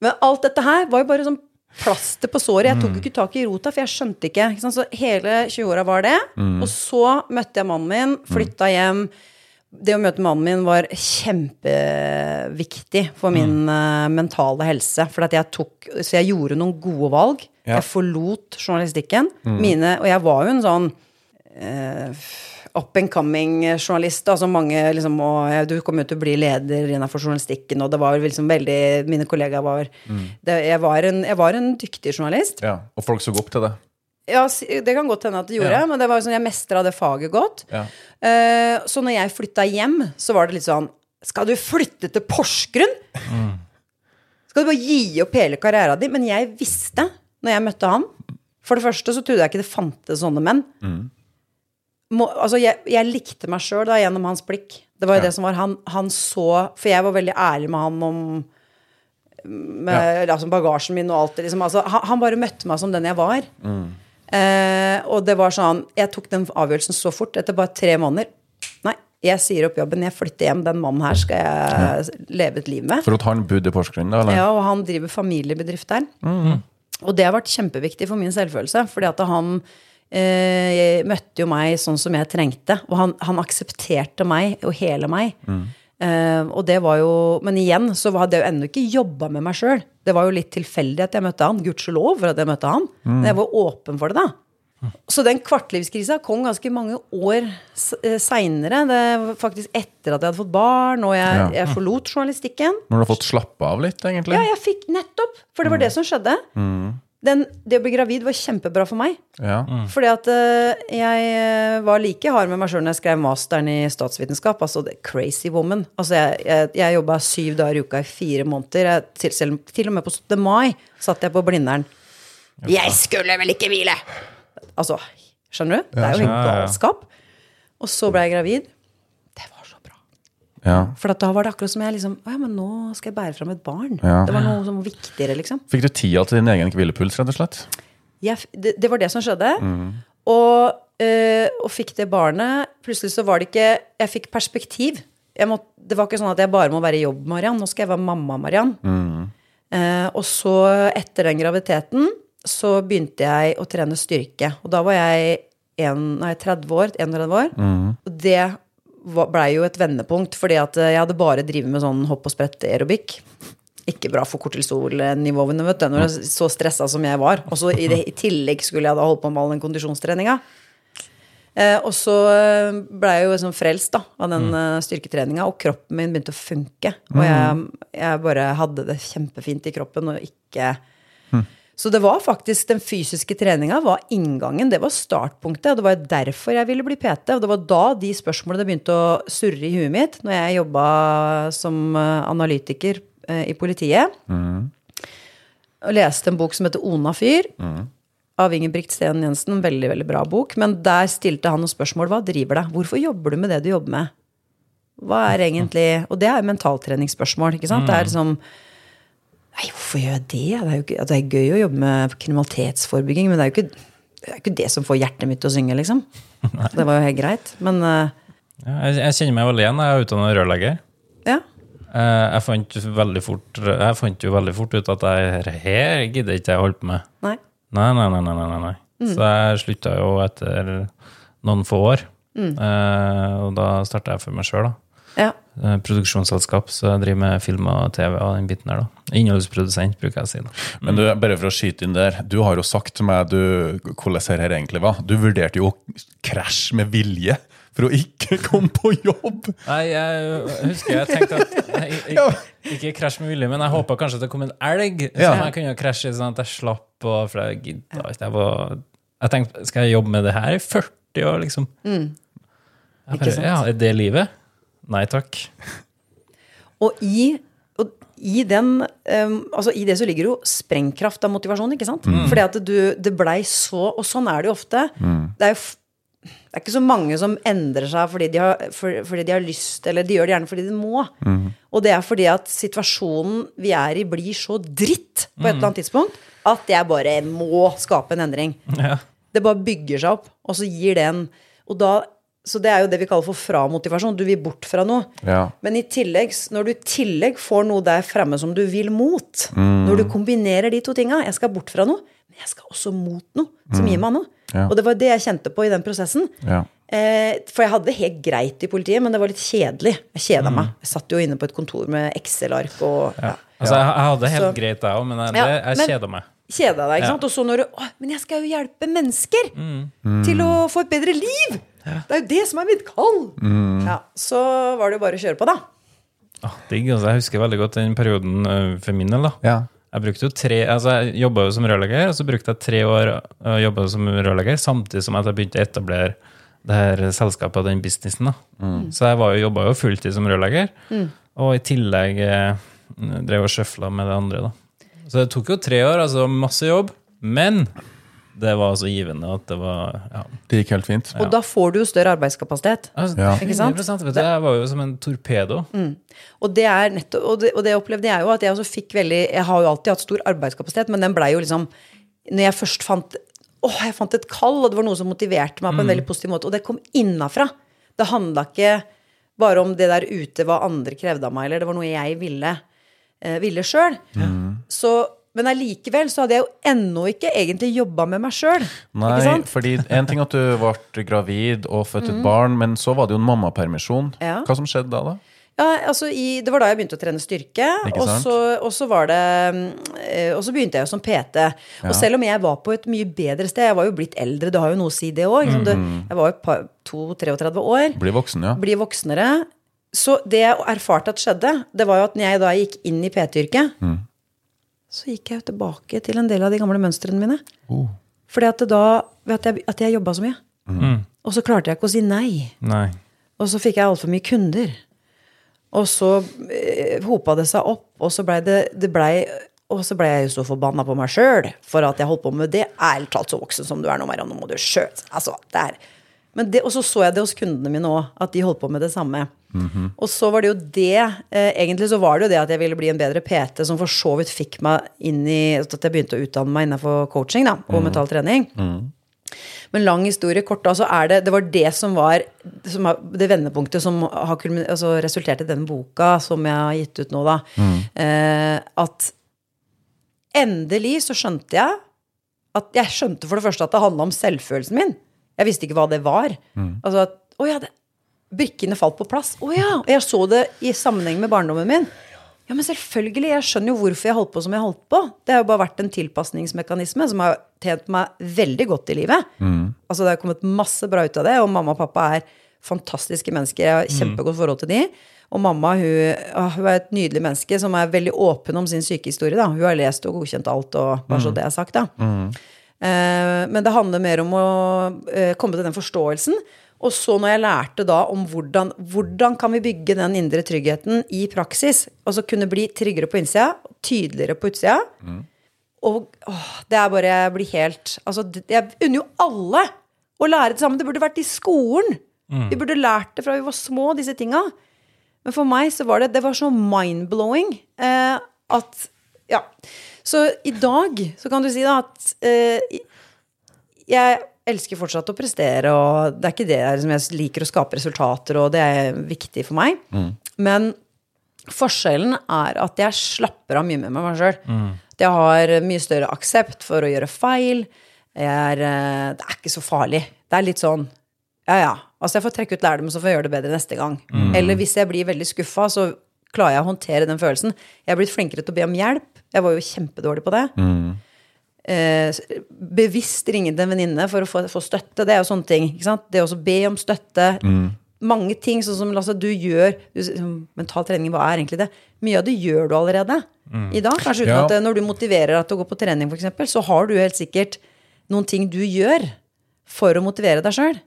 Men alt dette her var jo bare sånn plaster på såret. Jeg tok jo ikke tak i rota, for jeg skjønte ikke. ikke sant? Så hele 20-åra var det. Og så møtte jeg mannen min, flytta hjem. Det å møte mannen min var kjempeviktig for min eh, mentale helse. For at jeg tok, så jeg gjorde noen gode valg. Ja. Jeg forlot journalistikken. Mine, og jeg var jo en sånn uh, up and coming journalist. Altså mange liksom, og Du kommer jo til å bli leder innenfor journalistikken, og det var liksom veldig Mine kollegaer var det, jeg, var en, jeg var en dyktig journalist. Ja, Og folk så opp til det. Ja, det kan godt hende at det gjorde, Ja. men det var sånn, jeg mestra det faget godt. Ja. Eh, så når jeg flytta hjem, så var det litt sånn Skal du flytte til Porsgrunn? Skal du bare gi opp hele karrieren din? Men jeg visste, når jeg møtte han For det første så trodde jeg ikke det fantes sånne menn. Må, altså jeg, jeg likte meg sjøl gjennom hans blikk. Det var jo Ja. det som var han, han så For jeg var veldig ærlig med han om med altså bagasjen min og alt det. Liksom. Altså, han, han bare møtte meg som den jeg var. Eh, og det var sånn Jeg tok den avgjørelsen så fort, etter bare tre måneder. Nei, jeg sier opp jobben, jeg flytter hjem. Den mannen her skal jeg leve et liv med. For at han bodde i Porsgrunn, eller? Ja, og han driver familiebedrift der. Og det har vært kjempeviktig for min selvfølelse, fordi at han eh, møtte jo meg sånn som jeg trengte. Og han, han aksepterte meg og hele meg. Eh, og det var jo Men igjen så hadde jeg jo ennå ikke jobba med meg sjøl. Det var jo litt tilfeldig at jeg møtte han. Gudskjelov for at jeg møtte han. Men jeg var åpen for det, da. Så den kvartlivskrisa kom ganske mange år seinere. Faktisk etter at jeg hadde fått barn, og jeg, Ja. jeg forlot journalistikken. Når du har fått slappe av litt, egentlig? Ja, jeg fikk nettopp! For det var det som skjedde. Den, det å bli gravid var kjempebra for meg. Ja. Fordi at uh, jeg eh, var like hard med meg sjøl når jeg skrev masteren i statsvitenskap. Altså the crazy woman. Altså jeg, jeg, jeg jobba syv dager i uka i fire måneder. Jeg, til, selv, til og med på 17. mai satt jeg på Blindern. Jeg skulle vel ikke hvile! Altså, skjønner du? Det er jo helt Ja, ja, ja. galskap. Og så ble jeg gravid. Det var så bra. Ja. For at da var det akkurat som jeg liksom Å ja, men nå skal jeg bære fram et barn. Ja. Det var noe som var viktigere, liksom. Fikk du tida til din egen hvilepuls, rett og slett? Ja, det, det var det som skjedde. Og, øh, og fikk det barnet. Plutselig så var det ikke Jeg fikk perspektiv. Jeg må, det var ikke sånn at jeg bare må være i jobb, Mariann. Nå skal jeg være mamma, Mariann. Eh, og så, etter den graviditeten, så begynte jeg å trene styrke. Og da var jeg en, nei, 30 år. 31 år. Og det blei jo et vendepunkt, fordi at eh, jeg hadde bare drevet med sånn hopp og sprett aerobikk. Ikke bra for kortisolnivåene, vet du, når jeg så stressa som jeg var. Og så i, i tillegg skulle jeg da holde på med all den kondisjonstreninga. Eh, og så blei jeg jo liksom frelst da, av den mm. styrketreninga, og kroppen min begynte å funke. Og jeg, jeg bare hadde det kjempefint i kroppen og ikke Så det var faktisk den fysiske treninga var inngangen, det var startpunktet. Og det var derfor jeg ville bli PT. Og det var da de spørsmålene begynte å surre i huet mitt, når jeg jobba som eh, analytiker eh, i politiet. Og leste en bok som heter Ona fyr av Ingebrigt Steen Jensen. En veldig veldig bra bok. Men der stilte han noen spørsmål. Hva driver deg? Hvorfor jobber du med det du jobber med? Hva er egentlig Og det er mentaltreningsspørsmål. ikke sant? Det er liksom Nei, hvorfor gjør jeg det? Det er jo ikke, altså, det er gøy å jobbe med kriminalitetsforebygging, men det er jo ikke det, er ikke det som får hjertet mitt til å synge, liksom. Det var jo helt greit. Men uh, Ja, jeg, jeg kjenner meg veldig igjen. Jeg er utdannet rørlegger. ja. Eh, Jeg fant, fort, jeg fant jo veldig fort ut at jeg, her gidder ikke jeg holde på med. Nei. Nei, nei, nei. nei, nei, nei. Så jeg slutta jo etter noen få år. Eh, og da starta jeg for meg sjøl, da. Ja. Eh, Produksjonsselskap, så jeg driver med film og TV og den biten der, da. Innholdsprodusent, bruker jeg å si. da. Men du, bare for å skyte inn der, du har jo sagt til meg du, hvordan dette egentlig var. Du vurderte jo å krasje med vilje for å ikke komme på jobb? Nei, jeg husker jeg tenkte at jeg, jeg, Ikke krasj med vilje, men jeg håpa kanskje at det kom en elg Ja. jeg kunne krasje i, sånn at jeg slapp Og, For jeg gidda ikke. Jeg, var- jeg tenkte, skal jeg jobbe med det her i 40 år, liksom? Mm. Ikke bare, sant? ja, er det livet? Nei takk. Og i, og i den um, altså I det så ligger jo sprengkraft av motivasjon, ikke sant? Fordi at du, det blei så Og sånn er det jo ofte. Det er jo det er ikke så mange som endrer seg fordi de, har, for, fordi de har lyst, eller de gjør det gjerne fordi de må. Og det er fordi at situasjonen vi er i, blir så dritt på et eller annet tidspunkt at jeg bare må skape en endring. Ja. Det bare bygger seg opp, og så gir det en og da, Så det er jo det vi kaller for framotivasjon. Du vil bort fra noe. Ja. Men i tillegg, når du i tillegg får noe der fremme som du vil mot, når du kombinerer de to tinga Jeg skal bort fra noe, men jeg skal også mot noe som gir meg noe. Ja. Og det var det jeg kjente på i den prosessen. Ja. Eh, for jeg hadde det helt greit i politiet, men det var litt kjedelig. Jeg kjeda meg. Jeg satt jo inne på et kontor med Excel-ark og ja. Altså, jeg, jeg hadde helt Så- greit, jeg òg, men jeg, jeg, jeg kjeda meg. Kjeda deg, ikke Ja. sant? Og så når du Å, men jeg skal jo hjelpe mennesker til å få et bedre liv! Det er jo det som er mitt kall! Ja, så var det jo bare å kjøre på, da. Ah, digg, altså. Jeg husker veldig godt den perioden øh, for min del. da. Ja. Jeg brukte jo tre, altså jeg jobba jo som rørlegger, og så brukte jeg tre år å jobbe som rørlegger, samtidig som at jeg begynte å etablere det her selskapet og den businessen. da. Så jeg var jo, jobba jo fulltid som rørlegger, og i tillegg eh, drev og sjøfla med det andre. da. Så det tok jo tre år, altså masse jobb, men det var så givende at det var ja. Det gikk helt fint. Og da får du jo større arbeidskapasitet. Altså, Ja. Ikke sant? 100%, vet du, jeg var jo som en torpedo. Og det, er nettopp, og, det, og det opplevde jeg jo at jeg også fikk veldig Jeg har jo alltid hatt stor arbeidskapasitet, men den blei jo liksom Når jeg først fant Åh, jeg fant et kall, og det var noe som motiverte meg på en veldig positiv måte. Og det kom innafra. Det handla ikke bare om det der ute hva andre krevde av meg, eller det var noe jeg ville, eh, ville sjøl. Men allikevel så hadde jeg jo ennå ikke egentlig jobba med meg sjøl. Nei, fordi en ting at du ble gravid og fødte et barn, men så var det jo en mammapermisjon. Ja. Hva som skjedde da, da? Ja, altså i, Det var da jeg begynte å trene styrke. Og så, og så var det eh, Og så begynte jeg jo som PT. Og selv om jeg var på et mye bedre sted Jeg var jo blitt eldre, det har jo noe å si, det òg. Mm. Jeg var jo et par- 2-33 år. Bli voksen, ja. Bli voksnere. Så det jeg erfarte at skjedde, det var jo at når jeg da gikk inn i PT-yrket, Mm. Så gikk jeg tilbake til en del av de gamle mønstrene mine. Oh. Fordi at da At jeg, at jeg jobba så mye. Og så klarte jeg ikke å si nei. Nei. Og så fikk jeg altfor mye kunder. Og så eh, hopa det seg opp, og så blei det, det ble, og så ble jeg jo så forbanna på meg sjøl for at jeg holdt på med det. Ærlig talt så voksen som du er nå, Marianne, nå må du sjøl altså, det er. Men det, Og så så jeg det hos kundene mine òg, at de holdt på med det samme. Og så var det jo det eh, Egentlig så var det jo det at jeg ville bli en bedre PT, som for så vidt fikk meg inn i At jeg begynte å utdanne meg innenfor coaching da, og mental trening. Men lang historie kort, da, så er det Det var det som var som er, det vendepunktet som har altså, resultert i denne boka som jeg har gitt ut nå, da. Eh, at endelig så skjønte jeg at Jeg skjønte for det første at det handla om selvfølelsen min. Jeg visste ikke hva det var. Altså at Å ja, det, brikkene falt på plass. Å ja! Og jeg så det i sammenheng med barndommen min. Ja, men selvfølgelig. Jeg skjønner jo hvorfor jeg holdt på som jeg holdt på. Det har jo bare vært en tilpasningsmekanisme som har tjent meg veldig godt i livet. Altså Det har kommet masse bra ut av det, og mamma og pappa er fantastiske mennesker. Jeg har kjempegodt forhold til de. Og mamma hun, ah, hun er et nydelig menneske som er veldig åpen om sin sykehistorie. Da. Hun har lest og godkjent alt, og bare så det er sagt. da. Eh, men det handler mer om å eh, komme til den forståelsen. Og så når jeg lærte da om hvordan, hvordan kan vi bygge den indre tryggheten i praksis, altså kunne bli tryggere på innsida, tydeligere på utsida Og åh, det er bare Jeg blir helt Altså, jeg unner jo alle å lære det sammen. Det burde vært i skolen. Vi burde lært det fra vi var små, disse tinga. Men for meg så var det Det var så mind-blowing eh, at Ja. Så i dag så kan du si da at eh, jeg elsker fortsatt å prestere, og det er ikke det som jeg liker å skape resultater, og det er viktig for meg. Men forskjellen er at jeg slapper av mye med meg sjøl. Mm. jeg har mye større aksept for å gjøre feil. Er, eh, det er ikke så farlig. Det er litt sånn ja, ja. Altså, jeg får trekke ut lærdom, så får jeg gjøre det bedre neste gang. Eller hvis jeg blir veldig skuffa, så klarer jeg å håndtere den følelsen. Jeg er blitt flinkere til å be om hjelp. Jeg var jo kjempedårlig på det. eh, bevisst ringe til en venninne for å få, få støtte. Det er jo sånne ting. Det å be om støtte. Mange ting, sånn som Lasse, du gjør du, sånn, Mental trening, hva er egentlig det? Mye av det gjør du allerede i dag. Kanskje uten Ja. at eh, når du motiverer deg til å gå på trening, eksempel, så har du helt sikkert noen ting du gjør for å motivere deg sjøl.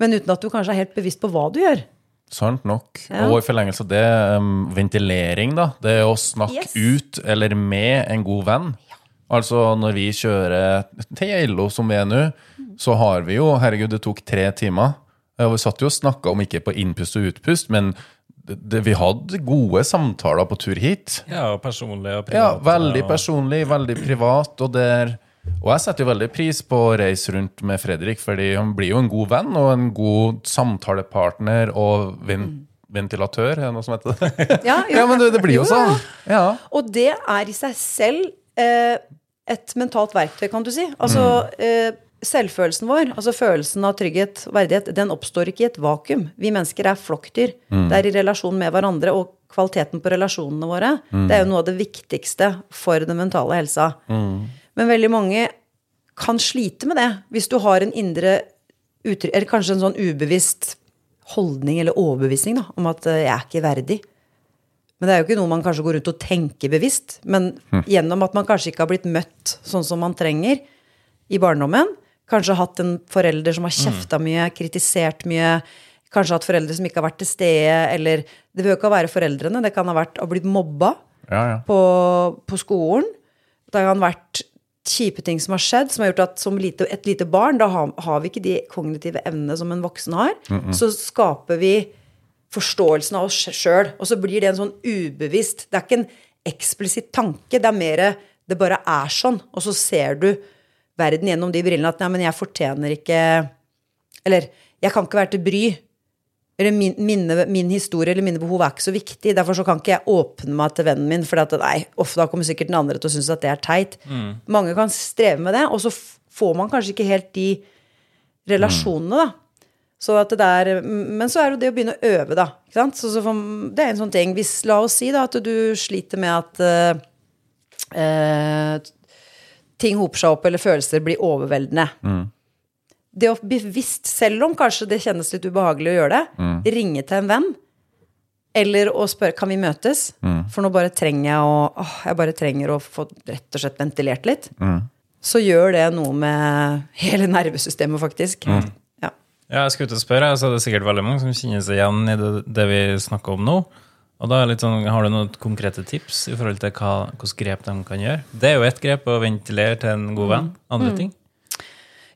Men uten at du kanskje er helt bevisst på hva du gjør. Sant nok. Ja. Og i forlengelse av det, um, ventilering, da. Det er å snakke Yes. ut eller med en god venn. Altså når vi kjører til Geilo, som vi er nå, så har vi jo Herregud, det tok tre timer. Og vi satt jo og snakka om ikke på innpust og utpust, men det, det, vi hadde gode samtaler på tur hit. Ja, og personlig og privat. Ja, veldig og- personlig, veldig privat. Og, der, og jeg setter jo veldig pris på å reise rundt med Fredrik, fordi han blir jo en god venn og en god samtalepartner og ven, ventilatør, er det noe som heter det? Ja, ja. ja, men det, det blir jo sånn. Ja. Og det er i seg selv eh, et mentalt verktøy, kan du si. Altså eh, selvfølelsen vår, altså følelsen av trygghet og verdighet, den oppstår ikke i et vakuum. Vi mennesker er flokkdyr. Det er i relasjon med hverandre, og kvaliteten på relasjonene våre, det er jo noe av det viktigste for den mentale helsa. Men veldig mange kan slite med det hvis du har en indre uttrykk, eller kanskje en sånn ubevisst holdning eller overbevisning da, om at eh, jeg er ikke verdig. Men det er jo ikke noe man kanskje går rundt og tenker bevisst. Men gjennom at man kanskje ikke har blitt møtt sånn som man trenger i barndommen, kanskje hatt en forelder som har kjefta mye, kritisert mye, kanskje hatt foreldre som ikke har vært til stede, eller Det behøver ikke å være foreldrene, det kan ha vært å blitt mobba Ja, ja. på, på skolen. Det kan ha vært kjipe ting som har skjedd, som har gjort at som lite, et lite barn, da har, har vi ikke de kognitive evnene som en voksen har. Så skaper vi forståelsen av oss sjøl, og så blir det en sånn ubevisst Det er ikke en eksplisitt tanke, det er mer Det bare er sånn, og så ser du verden gjennom de brillene at nei, men jeg fortjener ikke Eller jeg kan ikke være til bry. Eller min, mine, min historie eller mine behov er ikke så viktig. Derfor så kan ikke jeg åpne meg til vennen min, for nei, ofte da kommer sikkert den andre til å synes at det er teit. Mange kan streve med det, og så får man kanskje ikke helt de relasjonene, da. Så at det der, men så er det jo det å begynne å øve, da. Så, så for, det er en sånn ting. Hvis, la oss si da at du sliter med at uh, uh, ting hoper seg opp, eller følelser blir overveldende det å bevisst, selv om kanskje det kjennes litt ubehagelig å gjøre det, ringe til en venn. Eller å spørre kan vi møtes, for nå bare trenger jeg å åh, jeg bare trenger å få rett og slett ventilert litt. Så gjør det noe med hele nervesystemet, faktisk. Ja. Ja, jeg skulle ut og spørre, så er det sikkert veldig mange som kjenner seg igjen i det, det vi snakker om nå. Og da er litt sånn, Har du noen konkrete tips i forhold til hva, hvilke grep de kan gjøre? Det er jo ett grep å ventilere til en god venn. Andre ting?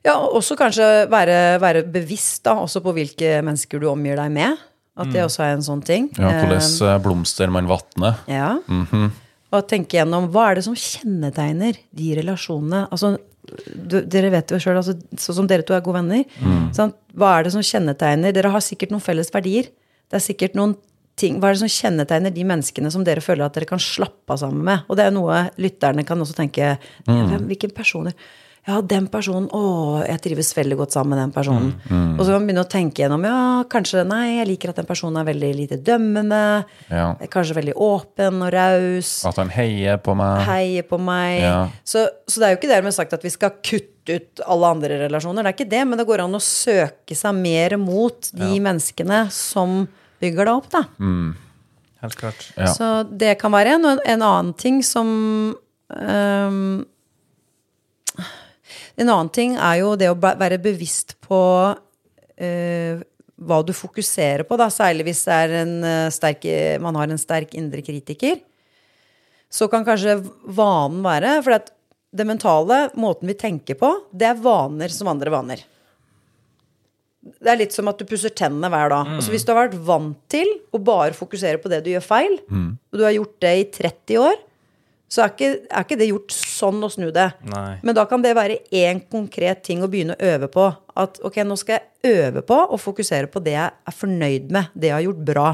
ja, og også kanskje være, være bevisst da, også på hvilke mennesker du omgir deg med. At det også er en sånn ting. ja Eh, hvordan eh, blomster man vatner. Ja. Og tenke gjennom hva er det som kjennetegner de relasjonene. Altså, du, dere vet jo sjøl, altså, sånn som dere to er gode venner. Sant? Hva er det som kjennetegner Dere har sikkert noen felles verdier. Det er sikkert noen ting, Hva er det som kjennetegner de menneskene som dere føler at dere kan slappe av sammen med? Og det er noe lytterne kan også tenke mm. hvem, Hvilke personer? Ja, den personen. Å, jeg trives veldig godt sammen med den personen. Og så kan man begynne å tenke gjennom ja, kanskje nei, jeg liker at den personen er veldig lite dømmende. Ja. Kanskje veldig åpen og raus. At han heier på meg. Heier på meg. Ja. Så, så det er jo ikke dermed sagt at vi skal kutte ut alle andre relasjoner. Det er ikke det, men det går an å søke seg mer mot de menneskene som bygger deg opp, da. Helt klart. Ja. Så det kan være en. Og en annen ting som øhm, En annen ting er jo det å være bevisst på øh, hva du fokuserer på, da, særlig hvis en, uh, sterk, man har en sterk indre kritiker. Så kan kanskje vanen være For at det mentale, måten vi tenker på, det er vaner som andre vaner. Det er litt som at du pusser tennene hver dag. Altså Hvis du har vært vant til å bare fokusere på det du gjør feil, og du har gjort det i 30 år, så er ikke, er ikke det gjort sånn å snu det. Nei. Men da kan det være én konkret ting å begynne å øve på. At ok, nå skal jeg øve på å fokusere på det jeg er fornøyd med, det jeg har gjort bra.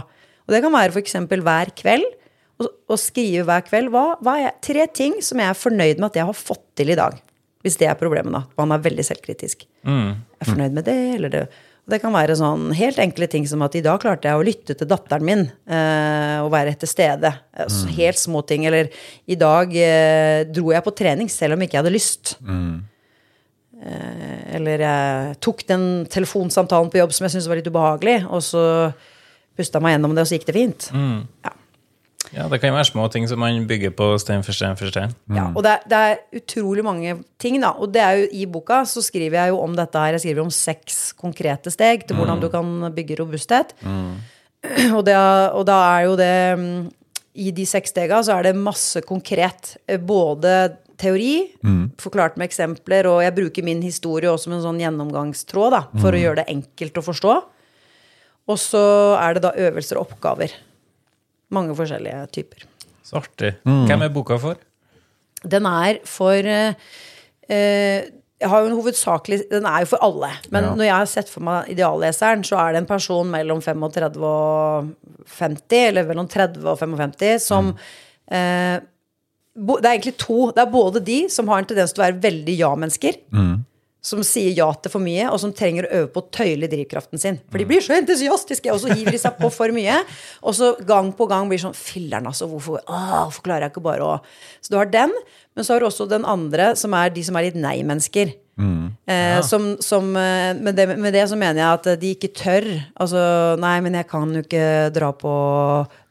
Og det kan være f.eks. hver kveld. Å skrive hver kveld hva, hva er jeg, tre ting som jeg er fornøyd med at jeg har fått til i dag. Hvis det er problemet, da. Man er veldig selvkritisk. Jeg er fornøyd med det, eller det Det kan være sånn helt enkle ting som at i dag klarte jeg å lytte til datteren min eh, og være til stede. Mm. Helt små ting. Eller i dag eh, dro jeg på trening selv om ikke jeg hadde lyst. Eh, eller jeg tok den telefonsamtalen på jobb som jeg syntes var litt ubehagelig, og så pusta meg gjennom det, og så gikk det fint. Ja. Ja, det kan jo være små ting som man bygger på stein for stein for stein. Ja, og det er, det er utrolig mange ting, da. Og det er jo i boka så skriver jeg jo om dette her. Jeg skriver om seks konkrete steg til hvordan du kan bygge robusthet. Og, det, og da er jo det mm, I de seks stega så er det masse konkret. eh, Både teori, forklart med eksempler, og jeg bruker min historie også som en sånn gjennomgangstråd da, for å gjøre det enkelt å forstå. Og så er det da øvelser og oppgaver. Mange forskjellige typer. Så artig. Hvem er boka for? Den er for eh, eh, jeg har jo en hovedsakelig Den er jo for alle. Men Ja. når jeg har sett for meg idealleseren, så er det en person mellom 35 og 50, eller mellom 30 og 55, som eh, bo, Det er egentlig to. Det er både de som har en tendens til å være veldig ja-mennesker. Som sier ja til for mye, og som trenger å øve på å tøyle drivkraften sin. For de blir så entusiastiske, og så hiver de seg på for mye. Og så gang på gang blir sånn Filler'n, altså. Hvorfor, åh, hvorfor klarer jeg ikke bare å Så du har den, men så har du også den andre, som er de som er litt nei-mennesker. Eh, som, som, eh, med, det, med det så mener jeg at de ikke tør. Altså, nei, men jeg kan jo ikke dra på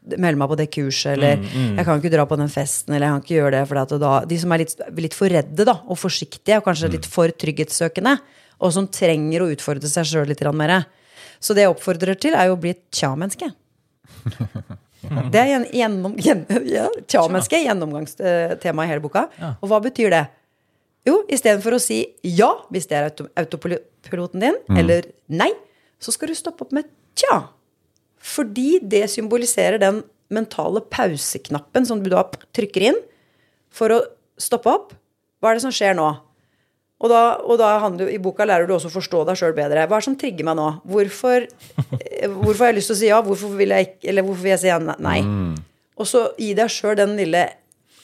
Melde meg på det kurset, eller jeg kan ikke dra på den festen, eller jeg kan ikke gjøre det. For da, de som er litt, litt for redde da, og forsiktige, og kanskje litt for trygghetssøkende, og som trenger å utfordre seg sjøl litt mer. Så det jeg oppfordrer til, er jo å bli et tja-menneske. Det er gjen- gjennom, gjen, ja, tja-menneske, gjennomgangstema i hele boka. Og hva betyr det? Jo, istedenfor å si ja hvis det er autopiloten din, eller nei, så skal du stoppe opp med tja. Fordi det symboliserer den mentale pauseknappen som du da trykker inn for å stoppe opp. Hva er det som skjer nå? Og da, og da handler, I boka lærer du også å forstå deg sjøl bedre. Hva er det som trigger meg nå? Hvorfor, eh, hvorfor har jeg lyst til å si ja? Hvorfor vil jeg, ikke, eller hvorfor vil jeg si ja, nei? Og så gi deg sjøl den lille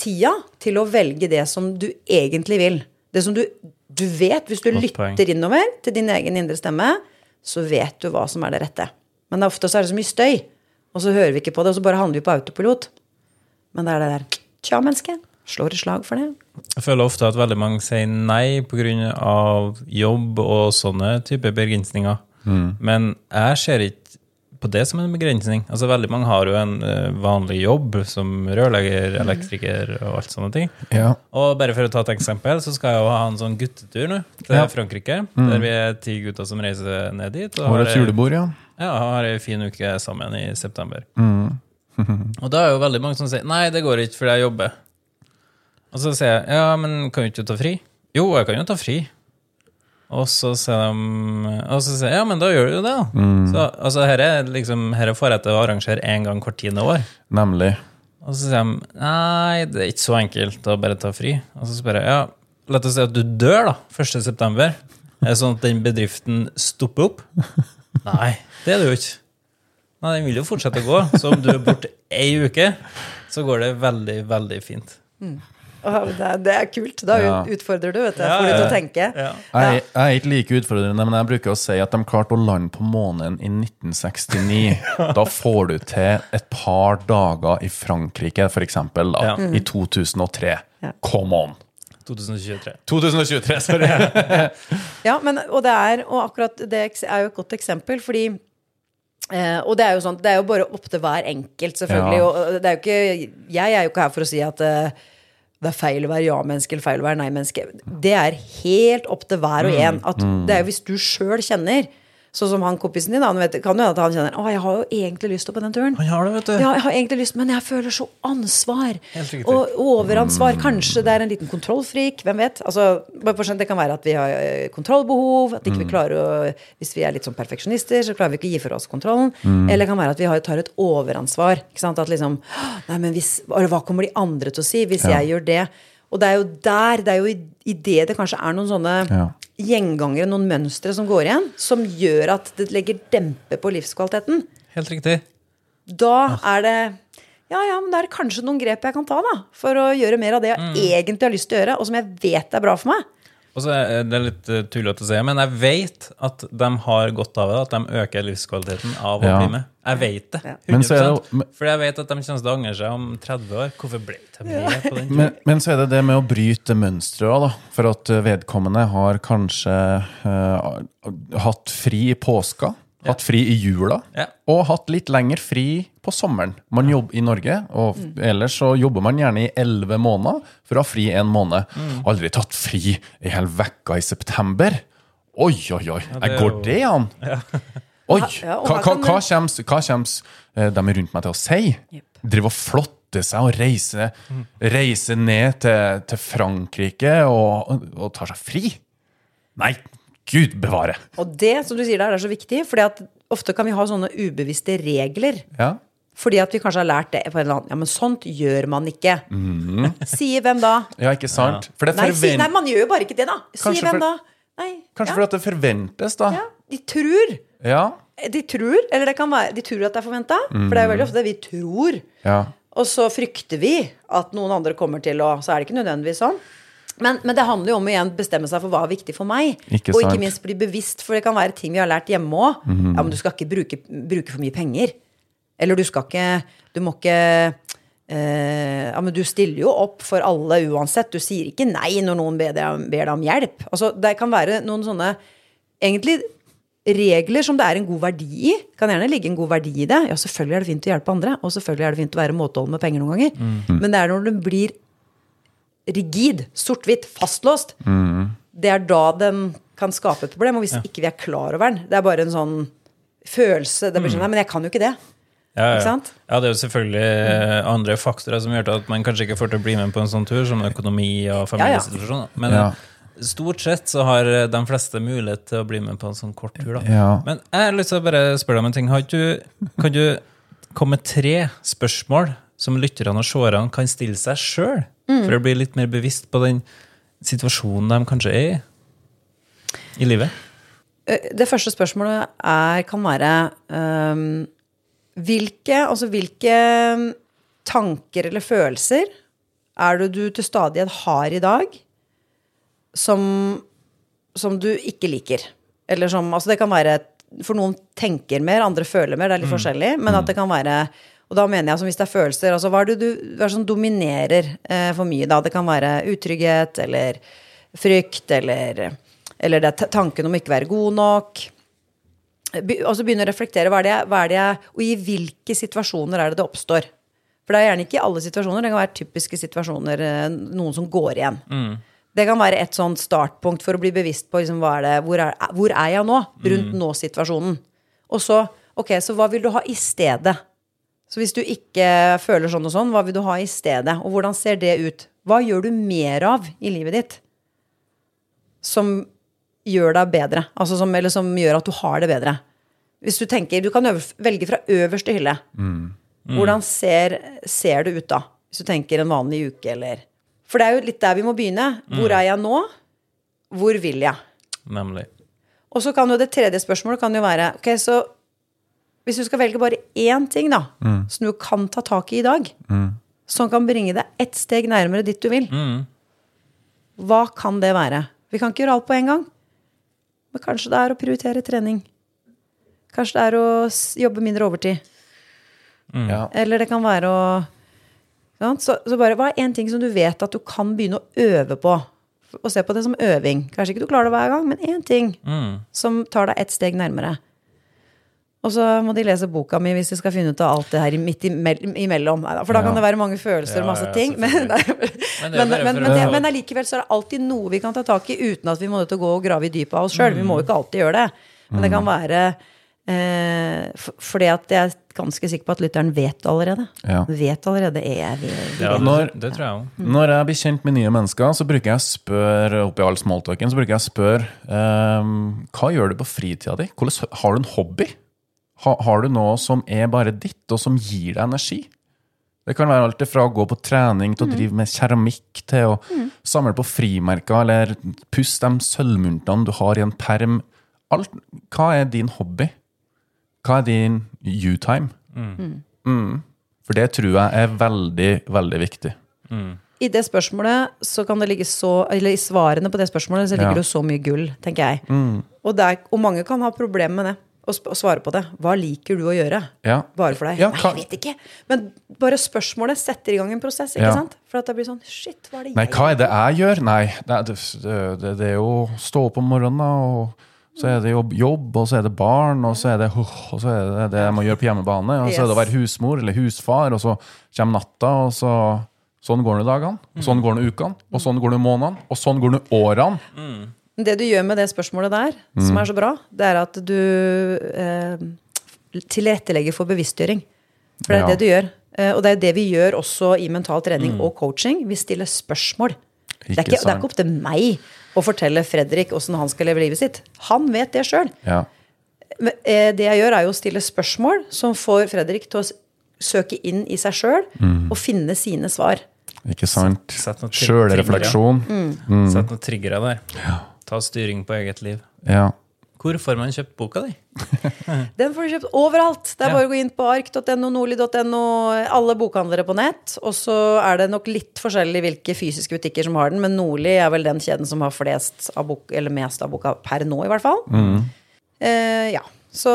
tida til å velge det som du egentlig vil. Det som du, du vet. Hvis du lytter innover til din egen indre stemme, så vet du hva som er det rette. Men ofte så er det så mye støy, og så hører vi ikke på det, og så bare handler vi på autopilot. Men det er det der Tja, menneske. Slår et slag for det. Jeg føler ofte at veldig mange sier nei pga. jobb og sånne typer begrensninger. Men jeg ser ikke på det som en begrensning. Altså Veldig mange har jo en eh, vanlig jobb som rørlegger, elektriker og alt sånne ting. Ja. Og bare for å ta et eksempel, så skal jeg jo ha en sånn guttetur nå til Ja. Frankrike. Der vi er ti gutter som reiser ned dit. Og Årets et julebord, ja. ja, har ei fin uke sammen i september. og da er jo veldig mange som sier nei, det går ikke fordi jeg jobber. Og så sier jeg ja, men kan du ikke ta fri? Jo, jeg kan jo ta fri. Og så sier de Og så sier ja, men da gjør du jo det, da. Så altså, her er liksom, her får jeg til å arrangere én gang hvert tiende år. Nemlig. Og så sier de nei, det er ikke så enkelt å bare ta fri. Og så spør jeg ja, la oss si at du dør da, 1. september. Er det sånn at den bedriften stopper opp? Nei, det er det jo ikke. Nei, Den vil jo fortsette å gå. Så om du er borte ei uke, så går det veldig, veldig fint. Åh, det, er, kult. Da Ja. utfordrer du, vet du. Får du til å tenke. Ja. Jeg, jeg er ikke like utfordrende, men jeg bruker å si at de klarte å lande på månen i 1969. Da får du til et par dager i Frankrike, for eksempel, Ja. i 2003. Ja. Come on! 2023. 2023, sorry. Ja, men, og, det er, og akkurat det er jo et godt eksempel, fordi eh, Og det er jo sånn, det er jo bare opp til hver enkelt, selvfølgelig. Ja. Og det er jo ikke, jeg er jo ikke her for å si at eh, det er feil å være ja-menneske eller feil å være nei-menneske. Det er helt opp til hver og en. At det er jo hvis du sjøl kjenner, sånn som han kompisen din, han vet, kan jo at han kjenner Å, jeg har jo egentlig lyst til å på den turen. Han har det, vet du. Ja, jeg har egentlig lyst, men jeg føler så ansvar. Og overansvar. Kanskje det er en liten kontrollfrik. Hvem vet? Altså, bare for det kan være at vi har eh, kontrollbehov. At ikke vi klarer å Hvis vi er litt sånn perfeksjonister, så klarer vi ikke å gi fra oss kontrollen. Eller det kan være at vi har, tar et overansvar. Ikke sant? At liksom Nei, men hvis hva kommer de andre til å si hvis Ja. jeg gjør det? Og det er jo der, det er jo i, i det det kanskje er noen sånne Ja. gjengangere, noen mønstre som går igjen, som gjør at det legger dempe på livskvaliteten Helt riktig. da er det ja, ja, men det er kanskje noen grep jeg kan ta da, for å gjøre mer av det jeg egentlig har lyst til å gjøre, og som jeg vet er bra for meg. Og så er det litt eh, tullete å si, men jeg vet at de har godt av det, at de øker livskvaliteten av å Ja. bli med. Jeg vet det. Ja. 100 Men så er det Fordi jeg vet at de kommer til å angre seg om 30 år. Hvorfor ble de med på den turen? Men, men så er det det med å bryte mønsteret òg, da. For at vedkommende har kanskje uh, hatt fri i påska, hatt fri i jula, Ja. og hatt litt lenger fri på sommeren. Man jobber i Norge, og Mm. ellers så jobber man gjerne i elleve måneder for å ha fri en måned. Mm. Aldri tatt fri ei hel uke i september. Oi, oi, oi. det er Går jo- det an? Oi! Ja, Hva, hva, hva kommer, eh, de rundt meg til å si? Yep. Drive og flotte seg og reise, reise ned til, til Frankrike og, og, og ta seg fri? Nei, gud bevare! Og det som du sier der, er så viktig, for ofte kan vi ha sånne ubevisste regler. Ja. Fordi at vi kanskje har lært det på en eller annen Ja, men sånt gjør man ikke. Sier hvem da? ja, ikke sant? For det Nei, si, nei, man gjør jo bare ikke det, da. Sier hvem for- da? Nei. Kanskje ja, fordi at det forventes, da. ja, De tror. Ja. De tror, eller det kan være De tror at det er forventa. For det er jo veldig ofte det vi tror. ja. Og så frykter vi at noen andre kommer til å Så er det ikke nødvendigvis sånn. Men, men det handler jo om å igjen bestemme seg for hva er viktig for meg. Ikke og ikke minst bli bevisst, for det kan være ting vi har lært hjemme òg. Mhm. Ja, men du skal ikke bruke, bruke for mye penger. Eller du skal ikke Du må ikke eh, Ja, men du stiller jo opp for alle uansett. Du sier ikke nei når noen ber deg, ber deg om hjelp. Altså, det kan være noen sånne egentlig regler som det er en god verdi i. Kan gjerne ligge en god verdi i det. Ja, selvfølgelig er det fint å hjelpe andre, og selvfølgelig er det fint å være måteholden med penger noen ganger. Mhm. Men det er når det blir rigid, sort-hvitt, fastlåst, det er da den kan skape et problem. Og hvis ikke vi er klar over den, det er bare en sånn følelse det blir sånn, Nei, men jeg kan jo ikke det. Ja, ja. Ikke sant? ja, det er jo selvfølgelig eh, andre faktorer som gjør at man kanskje ikke får til å bli med på en sånn tur, som økonomi og familiesituasjon. Men Ja. stort sett så har eh, de fleste mulighet til å bli med på en sånn kort tur. da. Ja. Men jeg har lyst til å bare spørre deg om en ting. Har du, kan du komme med tre spørsmål som lytterne og seerne kan stille seg sjøl, for å bli litt mer bevisst på den situasjonen de kanskje er i i livet? Eh, Det første spørsmålet er, kan være um, hvilke, altså hvilke tanker eller følelser er det du til stadighet har i dag som, som du ikke liker? Eller som Altså, det kan være For noen tenker mer, andre føler mer, det er litt forskjellig, men at det kan være og da mener jeg som hvis det er følelser altså Hva er det du hva er det som dominerer eh, for mye da? Det kan være utrygghet eller frykt eller Eller det er tanken om ikke å være god nok. Be, og så begynne å reflektere. Hva er, det, hva er det jeg Og i hvilke situasjoner er det det oppstår? For det er gjerne ikke i alle situasjoner. Det kan være typiske situasjoner, eh, noen som går igjen. Det kan være et sånt startpunkt for å bli bevisst på liksom, er det, hvor, er, hvor er jeg nå? Rundt nå-situasjonen. Og så, ok, så hva vil du ha i stedet? Så hvis du ikke føler sånn og sånn, hva vil du ha i stedet? Og hvordan ser det ut? Hva gjør du mer av i livet ditt som gjør deg bedre? Altså som, eller som gjør at du har det bedre? Hvis du tenker, du kan velge fra øverste hylle. Hvordan ser, ser det ut da? Hvis du tenker en vanlig uke, eller For det er jo litt der vi må begynne. Hvor er jeg nå? Hvor vil jeg? Nemlig. Og så kan jo det tredje spørsmålet kan jo være Ok, så hvis du skal velge bare én ting, da, som du kan ta tak i i dag, som kan bringe deg ett steg nærmere dit du vil, hva kan det være? Vi kan ikke gjøre alt på en gang. Men kanskje det er å prioritere trening. Kanskje det er å jobbe mindre overtid. Ja. Eller det kan være å sant? Så, så bare, Hva er én ting som du vet at du kan begynne å øve på? Og se på det som øving. Kanskje ikke du klarer det hver gang, men én ting som tar deg ett steg nærmere. Og så må de lese boka mi hvis de skal finne ut av alt det her midt imellom. For da kan det være mange følelser og masse ting. Men, men, er allikevel så er det alltid noe vi kan ta tak i uten at vi må nødt til å gå og grave i dypet av oss sjøl. Vi må jo ikke alltid gjøre det. Men det kan være eh, for, fordi at jeg er ganske sikker på at lytteren vet det allerede. Ja. Vet allerede er jeg vi, vi Ja. Når- det, det tror jeg også. Når jeg blir kjent med nye mennesker, så bruker jeg å spørre oppi all smalltalken, så bruker jeg å spørre eh, hva gjør du på fritida di? Har du en hobby? Ha, har du noe som er bare ditt, og som gir deg energi? Det kan være alt fra å gå på trening til å drive med keramikk, til å samle på frimerker, eller pusse de sølvmyntene du har i en perm. Alt, hva er din hobby? Hva er din you-time? Mm. For det tror jeg er veldig, veldig viktig. i det spørsmålet så kan det ligge så Eller i svarene på det spørsmålet så ligger Ja. det jo så mye gull, tenker jeg. Og, det er, og mange kan ha problemer med det. Å svare på det. Hva liker du å gjøre? Ja. Bare for deg. Ja, Nei, jeg vet ikke. Men bare spørsmålet setter i gang en prosess, ikke Ja. sant? For at det blir sånn Shit, hva er det Nei, jeg hva er det jeg gjør? Nei, det, er- det, det, det er jo å stå opp om morgenen, og så er det jo jobb, og så er det barn, og så er det, og så er det det jeg må gjøre på hjemmebane, og så er det å være husmor eller husfar, og så kommer natta, og så Sånn går det dagene, og sånn går det ukene, og sånn går det månedene, og sånn går det årene. Det du gjør med det spørsmålet der, som er så bra, det er at du eh, tilrettelegger for bevisstgjøring. For det er Ja. det du gjør. Eh, og det er det vi gjør også i mental trening og coaching. Vi stiller spørsmål. Det er, ikke, det er ikke opp til meg å fortelle Fredrik åssen han skal leve livet sitt. Han vet det sjøl. Ja. Eh, det jeg gjør, er jo å stille spørsmål som får Fredrik til å søke inn i seg sjøl og finne sine svar. Ikke sant? Sjølrefleksjon. Mm. Sett noen triggere der. Ta styring på eget liv. Ja. Hvor får man kjøpt boka di? Den får du kjøpt overalt. Det er Ja. bare å gå inn på ark.no, nordli.no, alle bokhandlere på nett. Og så er det nok litt forskjellig hvilke fysiske butikker som har den, men Nordli er vel den kjeden som har flest av bok, eller mest av boka per nå, i hvert fall. Eh, ja. Så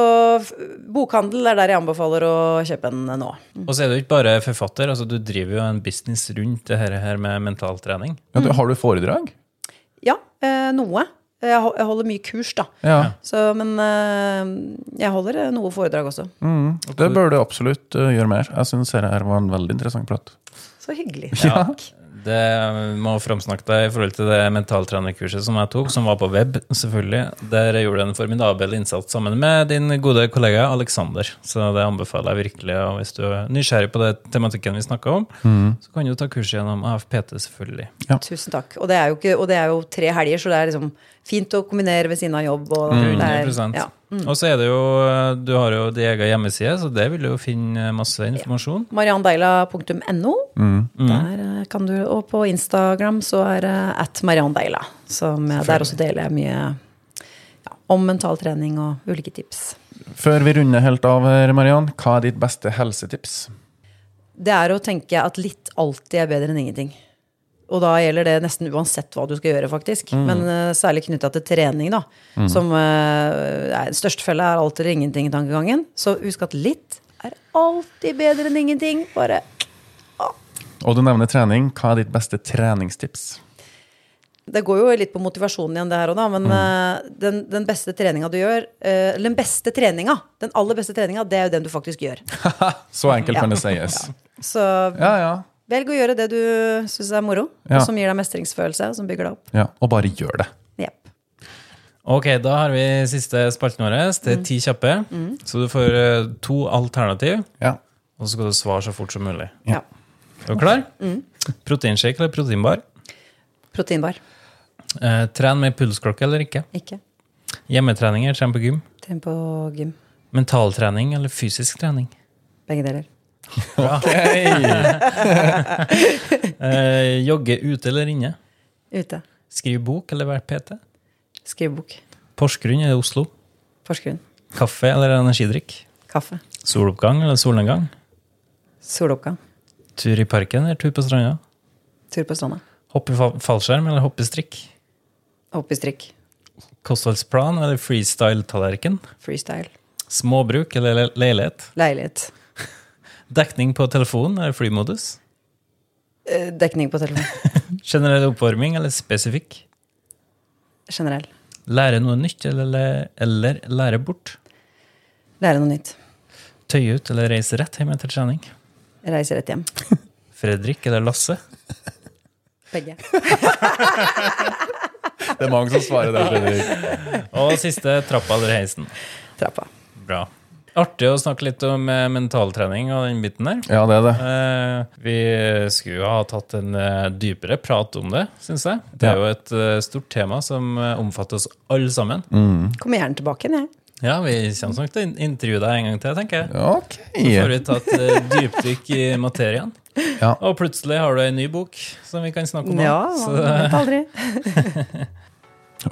bokhandel er der jeg anbefaler å kjøpe den nå. Og så er du ikke bare forfatter, altså du driver jo en business rundt det her, her med mentaltrening. Ja, du, har du foredrag? Ja, eh, noe. Jeg holder mye kurs, da. Ja. Så, men eh, jeg holder eh, noe foredrag også. Mm. Det bør du absolutt gjøre mer. Jeg syns dette var en veldig interessant prat. Så hyggelig. Ja. Det må framsnakke deg i forhold til det mentaltrenerkurset som jeg tok, som var på web, selvfølgelig. Der jeg gjorde en formidabel innsats sammen med din gode kollega Alexander. Så det anbefaler jeg virkelig. Og hvis du er nysgjerrig på det tematikken vi snakka om, så kan du ta kurs gjennom AFPT, selvfølgelig. Tusen takk. Og det er jo, ikke, og det er jo tre helger, så det er liksom fint å kombinere ved siden av jobb. Og det er, 100 ja. Og så er det jo Du har jo din egen hjemmeside, så det vil du jo finne masse informasjon. Mariandeila.no. Der eh, kan du, og på Instagram så er det at mariandeila. Som der også deler jeg mye ja, om mental trening og ulike tips. Før vi runder helt av, Mariann, hva er ditt beste helsetips? Det er å tenke at litt alltid er bedre enn ingenting. Og da gjelder det nesten uansett hva du skal gjøre, faktisk. Men uh, særlig knytta til trening, da. Som uh, Største felle er alltid eller ingenting-tankegangen. Så husk at litt er alltid bedre enn ingenting. Bare Og du nevner trening. Hva er ditt beste treningstips? Det går jo litt på motivasjonen igjen, det her òg, da. Men eh, den, den beste treninga du gjør Eller den beste treninga, den aller beste treninga, det er jo den du faktisk gjør. Så enkelt Ja. kan det sies. Så Ja, ja. Velg å gjøre det du syns er moro, Ja. og som gir deg mestringsfølelse, og som bygger deg opp. ja. Og bare gjør det. Yep. Ok, da har vi siste spalten vår. Det er ti kjappe. Så du får eh, to alternativ, Ja. og så skal du svare så fort som mulig. Ja. Er du klar? Proteinshake eller proteinbar? Proteinbar. Eh, tren med pulsklokke eller ikke? Ikke. Hjemmetrening eller tren på gym? Tren på gym. Mentaltrening eller fysisk trening? Begge deler. Eh, jogge ute eller inne? Ute. Skrive bok eller være PT? Skrivebok. Porsgrunn eller Oslo? Porsgrunn. Kaffe eller energidrikk? Kaffe. Soloppgang eller solnedgang? Soloppgang. Tur i parken eller tur på stranda? Tur på stranda. Hoppe i fallskjerm eller hoppe i strikk? Hoppe i strikk. Kostholdsplan eller freestyle-tallerken? Freestyle. Småbruk eller leilighet? Leilighet. Dekning på telefon det flymodus? Eh, Dekning på telefon. Generell oppvarming eller spesifikk? Generell. Lære noe nytt eller, eller lære bort? Lære noe nytt. Tøye ut eller reise rett hjem etter trening? Reise rett hjem. Fredrik eller Lasse? Begge. Det er mange som svarer det. Fredrik. Og siste trappa eller heisen. Trappa. Bra. Artig å snakke litt om eh, mentaltrening og den biten der. Ja, det er det. Eh, vi skulle jo ha tatt en eh, dypere prat om det, syns jeg. Det er jo et eh, stort tema som eh, omfatter oss alle sammen. Kommer gjerne tilbake igjen, jeg. Ja, vi kommer nok til å in- intervjue deg en gang til, tenker jeg. Ok. Så får vi tatt eh, dypdykk i materien. Ja. Og plutselig har du ei ny bok som vi kan snakke om. Ja, Så man vet aldri.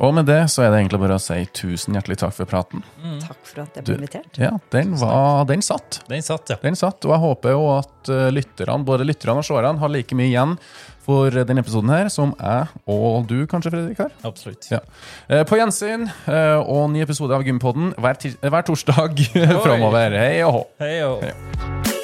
Og med det så er det egentlig bare å si tusen hjertelig takk for praten. Takk for at jeg ble invitert. Ja, den, var, den satt. Den satt, ja. Den satt, og jeg håper jo at eh, lytterne, både lytterne og seerne har like mye igjen for denne episoden her som jeg og du kanskje, Fredrik, har. Absolutt. Ja. Eh, På gjensyn eh, og ny episode av Gympodden hver, hver torsdag framover. Hei og hå. Hei og